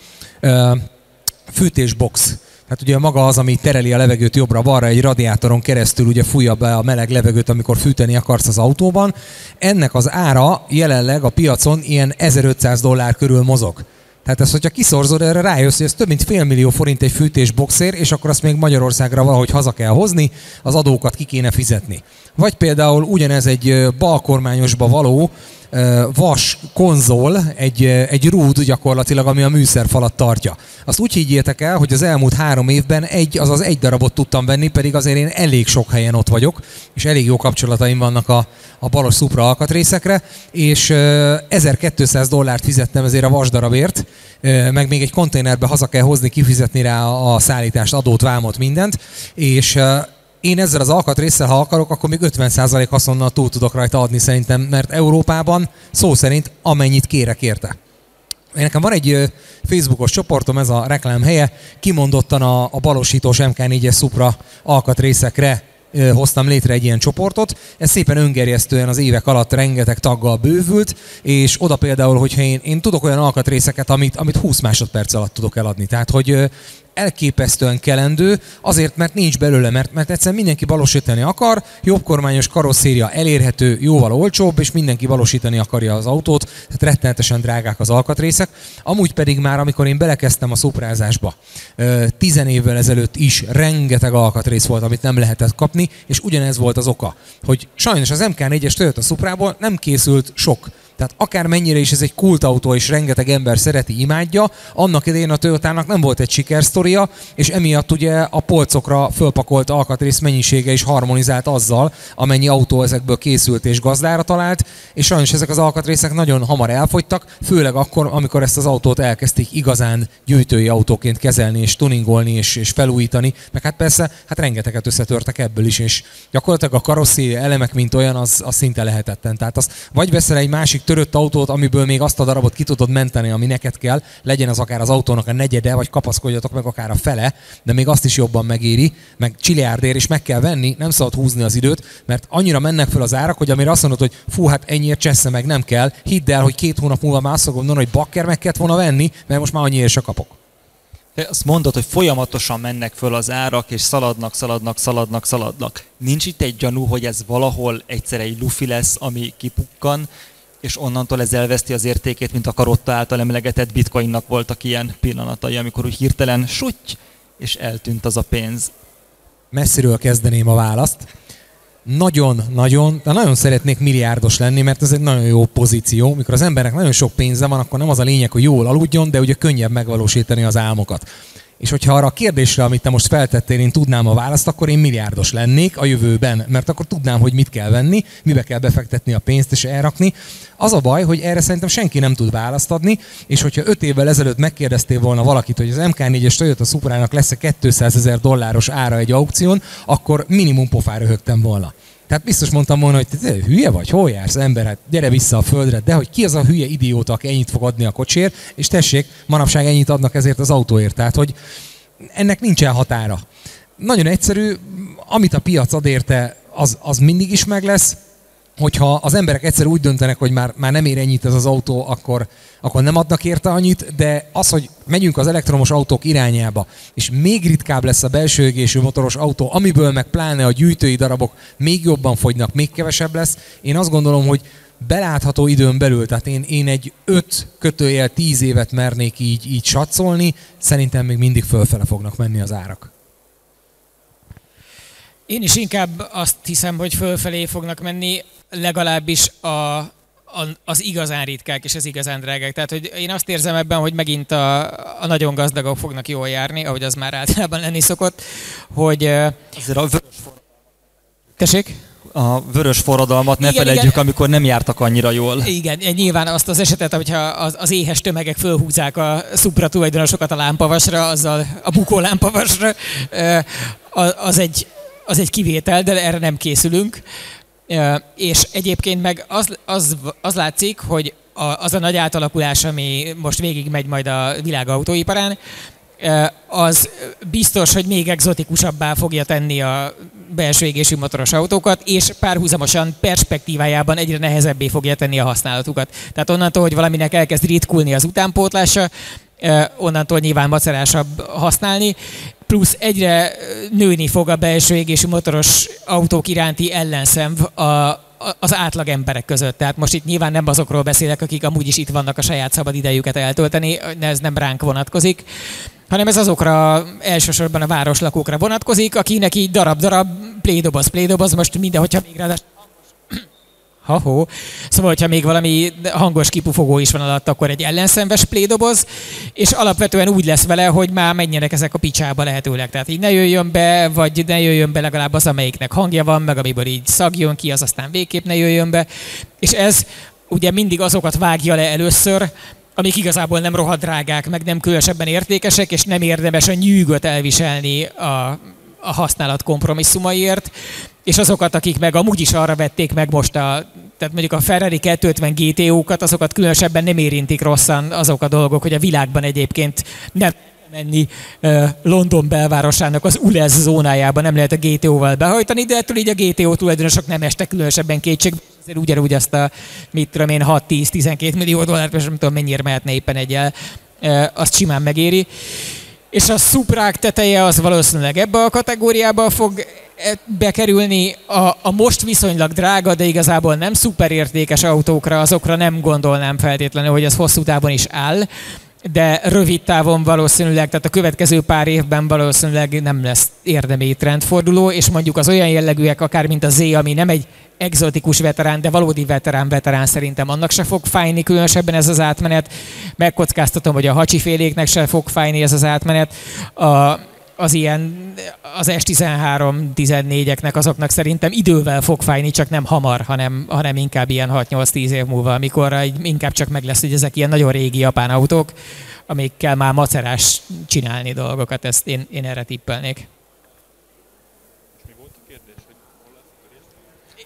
Fűtésbox Hát ugye maga az, ami tereli a levegőt jobbra-balra egy radiátoron keresztül, ugye fújja be a meleg levegőt, amikor fűteni akarsz az autóban. Ennek az ára jelenleg a piacon ilyen 1500 dollár körül mozog. Tehát ezt, hogyha kiszorzod, erre rájössz, hogy ez több mint fél millió forint egy fűtésboxér, és akkor azt még Magyarországra valahogy haza kell hozni, az adókat ki kéne fizetni. Vagy például ugyanez egy balkormányosba való vas konzol, egy, egy rúd gyakorlatilag, ami a műszerfalat tartja. Azt úgy higgyétek el, hogy az elmúlt három évben egy, azaz egy darabot tudtam venni, pedig azért én elég sok helyen ott vagyok, és elég jó kapcsolataim vannak a, a balos szupra alkatrészekre, és 1200 dollárt fizettem ezért a vasdarabért, meg még egy konténerbe haza kell hozni, kifizetni rá a szállítást, adót, vámot, mindent, és én ezzel az alkatrészsel, ha akarok, akkor még 50% haszonnal túl tudok rajta adni szerintem, mert Európában szó szerint amennyit kérek érte. Én nekem van egy Facebookos csoportom, ez a reklám helye, kimondottan a, a balosítós MK4-es Supra alkatrészekre hoztam létre egy ilyen csoportot. Ez szépen öngerjesztően az évek alatt rengeteg taggal bővült, és oda például, hogyha én, én tudok olyan alkatrészeket, amit, amit 20 másodperc alatt tudok eladni. Tehát, hogy elképesztően kelendő, azért, mert nincs belőle, mert, mert egyszerűen mindenki valósítani akar, jobbkormányos karosszéria elérhető, jóval olcsóbb, és mindenki valósítani akarja az autót, tehát rettenetesen drágák az alkatrészek. Amúgy pedig már, amikor én belekezdtem a szuprázásba, tizen évvel ezelőtt is rengeteg alkatrész volt, amit nem lehetett kapni, és ugyanez volt az oka, hogy sajnos az MK4-es Toyota Suprából nem készült sok tehát akár mennyire is ez egy kultautó, és rengeteg ember szereti, imádja, annak idején a Toyotának nem volt egy sikersztoria, és emiatt ugye a polcokra fölpakolt alkatrész mennyisége is harmonizált azzal, amennyi autó ezekből készült és gazdára talált, és sajnos ezek az alkatrészek nagyon hamar elfogytak, főleg akkor, amikor ezt az autót elkezdték igazán gyűjtői autóként kezelni, és tuningolni, és, és felújítani, meg hát persze, hát rengeteget összetörtek ebből is, és gyakorlatilag a karosszéri elemek, mint olyan, az, az szinte lehetetlen. Tehát az vagy veszel egy másik törött autót, amiből még azt a darabot ki tudod menteni, ami neked kell, legyen az akár az autónak a negyede, vagy kapaszkodjatok meg akár a fele, de még azt is jobban megéri, meg csiliárdér is meg kell venni, nem szabad húzni az időt, mert annyira mennek fel az árak, hogy amire azt mondod, hogy fú, hát ennyiért csessze meg nem kell, hidd el, hogy két hónap múlva már azt fogom mondani, hogy bakker meg kellett volna venni, mert most már annyiért se kapok. Te azt mondod, hogy folyamatosan mennek föl az árak, és szaladnak, szaladnak, szaladnak, szaladnak. Nincs itt egy gyanú, hogy ez valahol egyszer egy lufi lesz, ami kipukkan, és onnantól ez elveszti az értékét, mint a Karotta által emlegetett bitcoinnak voltak ilyen pillanatai, amikor úgy hirtelen suty, és eltűnt az a pénz. Messziről kezdeném a választ. Nagyon-nagyon, de nagyon szeretnék milliárdos lenni, mert ez egy nagyon jó pozíció. Mikor az embernek nagyon sok pénze van, akkor nem az a lényeg, hogy jól aludjon, de ugye könnyebb megvalósítani az álmokat. És hogyha arra a kérdésre, amit te most feltettél, én tudnám a választ, akkor én milliárdos lennék a jövőben, mert akkor tudnám, hogy mit kell venni, mibe kell befektetni a pénzt és elrakni. Az a baj, hogy erre szerintem senki nem tud választ adni, és hogyha öt évvel ezelőtt megkérdeztél volna valakit, hogy az MK4-es Toyota Suprának lesz-e 200 ezer dolláros ára egy aukción, akkor minimum pofára röhögtem volna. Tehát biztos mondtam volna, hogy te hülye vagy, hol jársz ember, hát gyere vissza a földre, de hogy ki az a hülye idióta, aki ennyit fog adni a kocsért, és tessék, manapság ennyit adnak ezért az autóért. Tehát, hogy ennek nincsen határa. Nagyon egyszerű, amit a piac ad érte, az, az mindig is meg lesz, hogyha az emberek egyszer úgy döntenek, hogy már, már nem ér ennyit ez az autó, akkor, akkor nem adnak érte annyit, de az, hogy megyünk az elektromos autók irányába, és még ritkább lesz a belső égésű motoros autó, amiből meg pláne a gyűjtői darabok még jobban fogynak, még kevesebb lesz, én azt gondolom, hogy belátható időn belül, tehát én, én egy 5 kötőjel 10 évet mernék így, így satszolni, szerintem még mindig fölfele fognak menni az árak. Én is inkább azt hiszem, hogy fölfelé fognak menni, legalábbis a, az igazán ritkák és az igazán drágák. Tehát hogy én azt érzem ebben, hogy megint a, a nagyon gazdagok fognak jól járni, ahogy az már általában lenni szokott, hogy... Azért a vörös Tessék? a vörös forradalmat ne igen, felejtjük, igen. amikor nem jártak annyira jól. Igen, nyilván azt az esetet, hogyha az, az éhes tömegek fölhúzák a szupra tulajdonosokat a lámpavasra, azzal a bukó lámpavasra, az egy, az egy kivétel, de erre nem készülünk. És egyébként meg az, az, az látszik, hogy az a nagy átalakulás, ami most végig megy majd a világ autóiparán, az biztos, hogy még exotikusabbá fogja tenni a belső égésű motoros autókat, és párhuzamosan perspektívájában egyre nehezebbé fogja tenni a használatukat. Tehát onnantól, hogy valaminek elkezd ritkulni az utánpótlása, onnantól nyilván macerásabb használni, plusz egyre nőni fog a belső égésű motoros autók iránti ellenszemv a, az átlag emberek között. Tehát most itt nyilván nem azokról beszélek, akik amúgy is itt vannak a saját szabad idejüket eltölteni, ez nem ránk vonatkozik, hanem ez azokra elsősorban a városlakókra vonatkozik, akinek így darab-darab plédoboz, plédoboz, most minden, hogyha még ráadásul Ha-ho. Szóval, hogyha még valami hangos kipufogó is van alatt, akkor egy ellenszenves plédoboz, és alapvetően úgy lesz vele, hogy már menjenek ezek a picsába lehetőleg. Tehát így ne jöjjön be, vagy ne jöjjön be legalább az, amelyiknek hangja van, meg amiből így szagjon ki, az aztán végképp ne jöjjön be. És ez ugye mindig azokat vágja le először, amik igazából nem rohadt drágák, meg nem különösebben értékesek, és nem érdemes a nyűgöt elviselni a, a használat kompromisszumaiért, és azokat, akik meg amúgy is arra vették meg most a, tehát mondjuk a Ferrari 250 GTO-kat, azokat különösebben nem érintik rosszan azok a dolgok, hogy a világban egyébként nem menni London belvárosának az ULEZ zónájába nem lehet a GTO-val behajtani, de ettől így a GTO tulajdonosok nem estek különösebben kétségbe. Ezért ugyanúgy azt a, mit tudom én, 6-10-12 millió dollárt, és nem tudom mennyire mehetne éppen egyel, azt simán megéri. És a szuprák teteje az valószínűleg ebbe a kategóriába fog bekerülni. A, a most viszonylag drága, de igazából nem szuperértékes autókra, azokra nem gondolnám feltétlenül, hogy az hosszú távon is áll de rövid távon valószínűleg, tehát a következő pár évben valószínűleg nem lesz érdemi trendforduló, és mondjuk az olyan jellegűek, akár mint a Z, ami nem egy exotikus veterán, de valódi veterán-veterán szerintem annak se fog fájni különösebben ez az átmenet. Megkockáztatom, hogy a hacsiféléknek se fog fájni ez az átmenet. A, az ilyen, az S13 14-eknek azoknak szerintem idővel fog fájni, csak nem hamar, hanem, hanem inkább ilyen 6-8-10 év múlva, amikor inkább csak meg lesz, hogy ezek ilyen nagyon régi japán autók, amikkel már macerás csinálni dolgokat, ezt én, én erre tippelnék.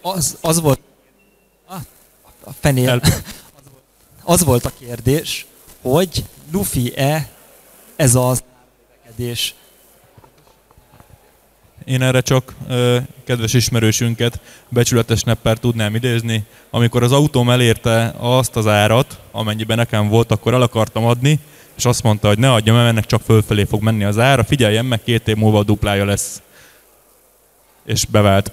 Az, az volt ah, a fenél. (laughs) Az volt a kérdés, hogy Luffy-e ez az növekedés én erre csak ö, kedves ismerősünket, becsületes nepper tudnám idézni. Amikor az autóm elérte azt az árat, amennyiben nekem volt, akkor el akartam adni, és azt mondta, hogy ne adjam, mert ennek csak fölfelé fog menni az ára, figyeljen meg, két év múlva a duplája lesz. És bevált.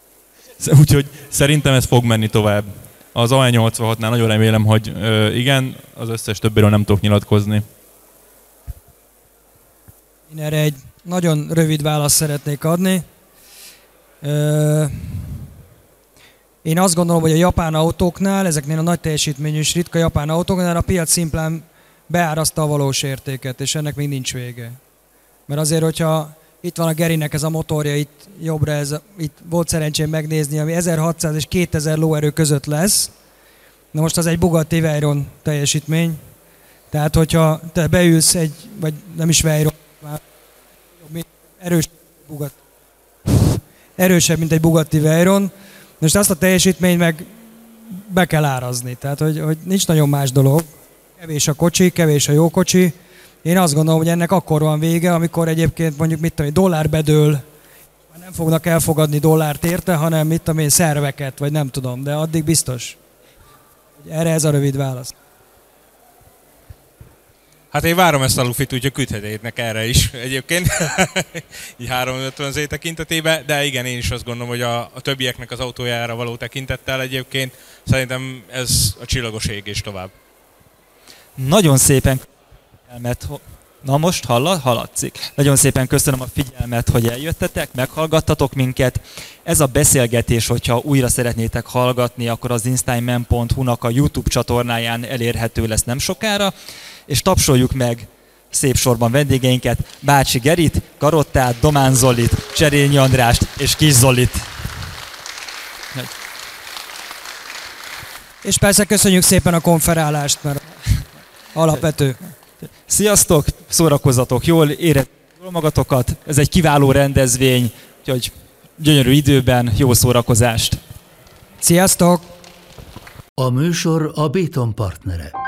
(laughs) Úgyhogy szerintem ez fog menni tovább. Az AE86-nál nagyon remélem, hogy ö, igen, az összes többiről nem tudok nyilatkozni. Én erre egy nagyon rövid választ szeretnék adni. Én azt gondolom, hogy a japán autóknál, ezeknél a nagy teljesítményű és ritka japán autóknál a piac szimplán beáraszta a valós értéket, és ennek még nincs vége. Mert azért, hogyha itt van a Gerinek ez a motorja, itt jobbra ez, itt volt szerencsém megnézni, ami 1600 és 2000 lóerő között lesz. Na most az egy Bugatti Veyron teljesítmény. Tehát, hogyha te beülsz egy, vagy nem is Veyron, erős Bugatti. Erősebb, mint egy Bugatti Veyron. Most azt a teljesítményt meg be kell árazni. Tehát, hogy, hogy nincs nagyon más dolog. Kevés a kocsi, kevés a jó kocsi. Én azt gondolom, hogy ennek akkor van vége, amikor egyébként mondjuk mit tudom, dollár bedől, nem fognak elfogadni dollárt érte, hanem mit tudom én, szerveket, vagy nem tudom, de addig biztos. Erre ez a rövid válasz. Hát én várom ezt a lufit, úgyhogy küldhetétnek erre is egyébként, (laughs) így 350 Z tekintetében, de igen, én is azt gondolom, hogy a, a többieknek az autójára való tekintettel egyébként szerintem ez a csillagos égés tovább. Nagyon szépen elmet. Na most hall, haladszik. Nagyon szépen köszönöm a figyelmet, hogy eljöttetek, meghallgattatok minket. Ez a beszélgetés, hogyha újra szeretnétek hallgatni, akkor az instagram.hu-nak a YouTube csatornáján elérhető lesz nem sokára, és tapsoljuk meg szép sorban vendégeinket, Bácsi Gerit, Karottát, Domán Zolit, Cserényi Andrást és Kis Zolit. És persze köszönjük szépen a konferálást, mert alapvető. Sziasztok, szórakozatok jól, érezzétek jól magatokat, ez egy kiváló rendezvény, úgyhogy gyönyörű időben jó szórakozást. Sziasztok! A műsor a Béton partnere.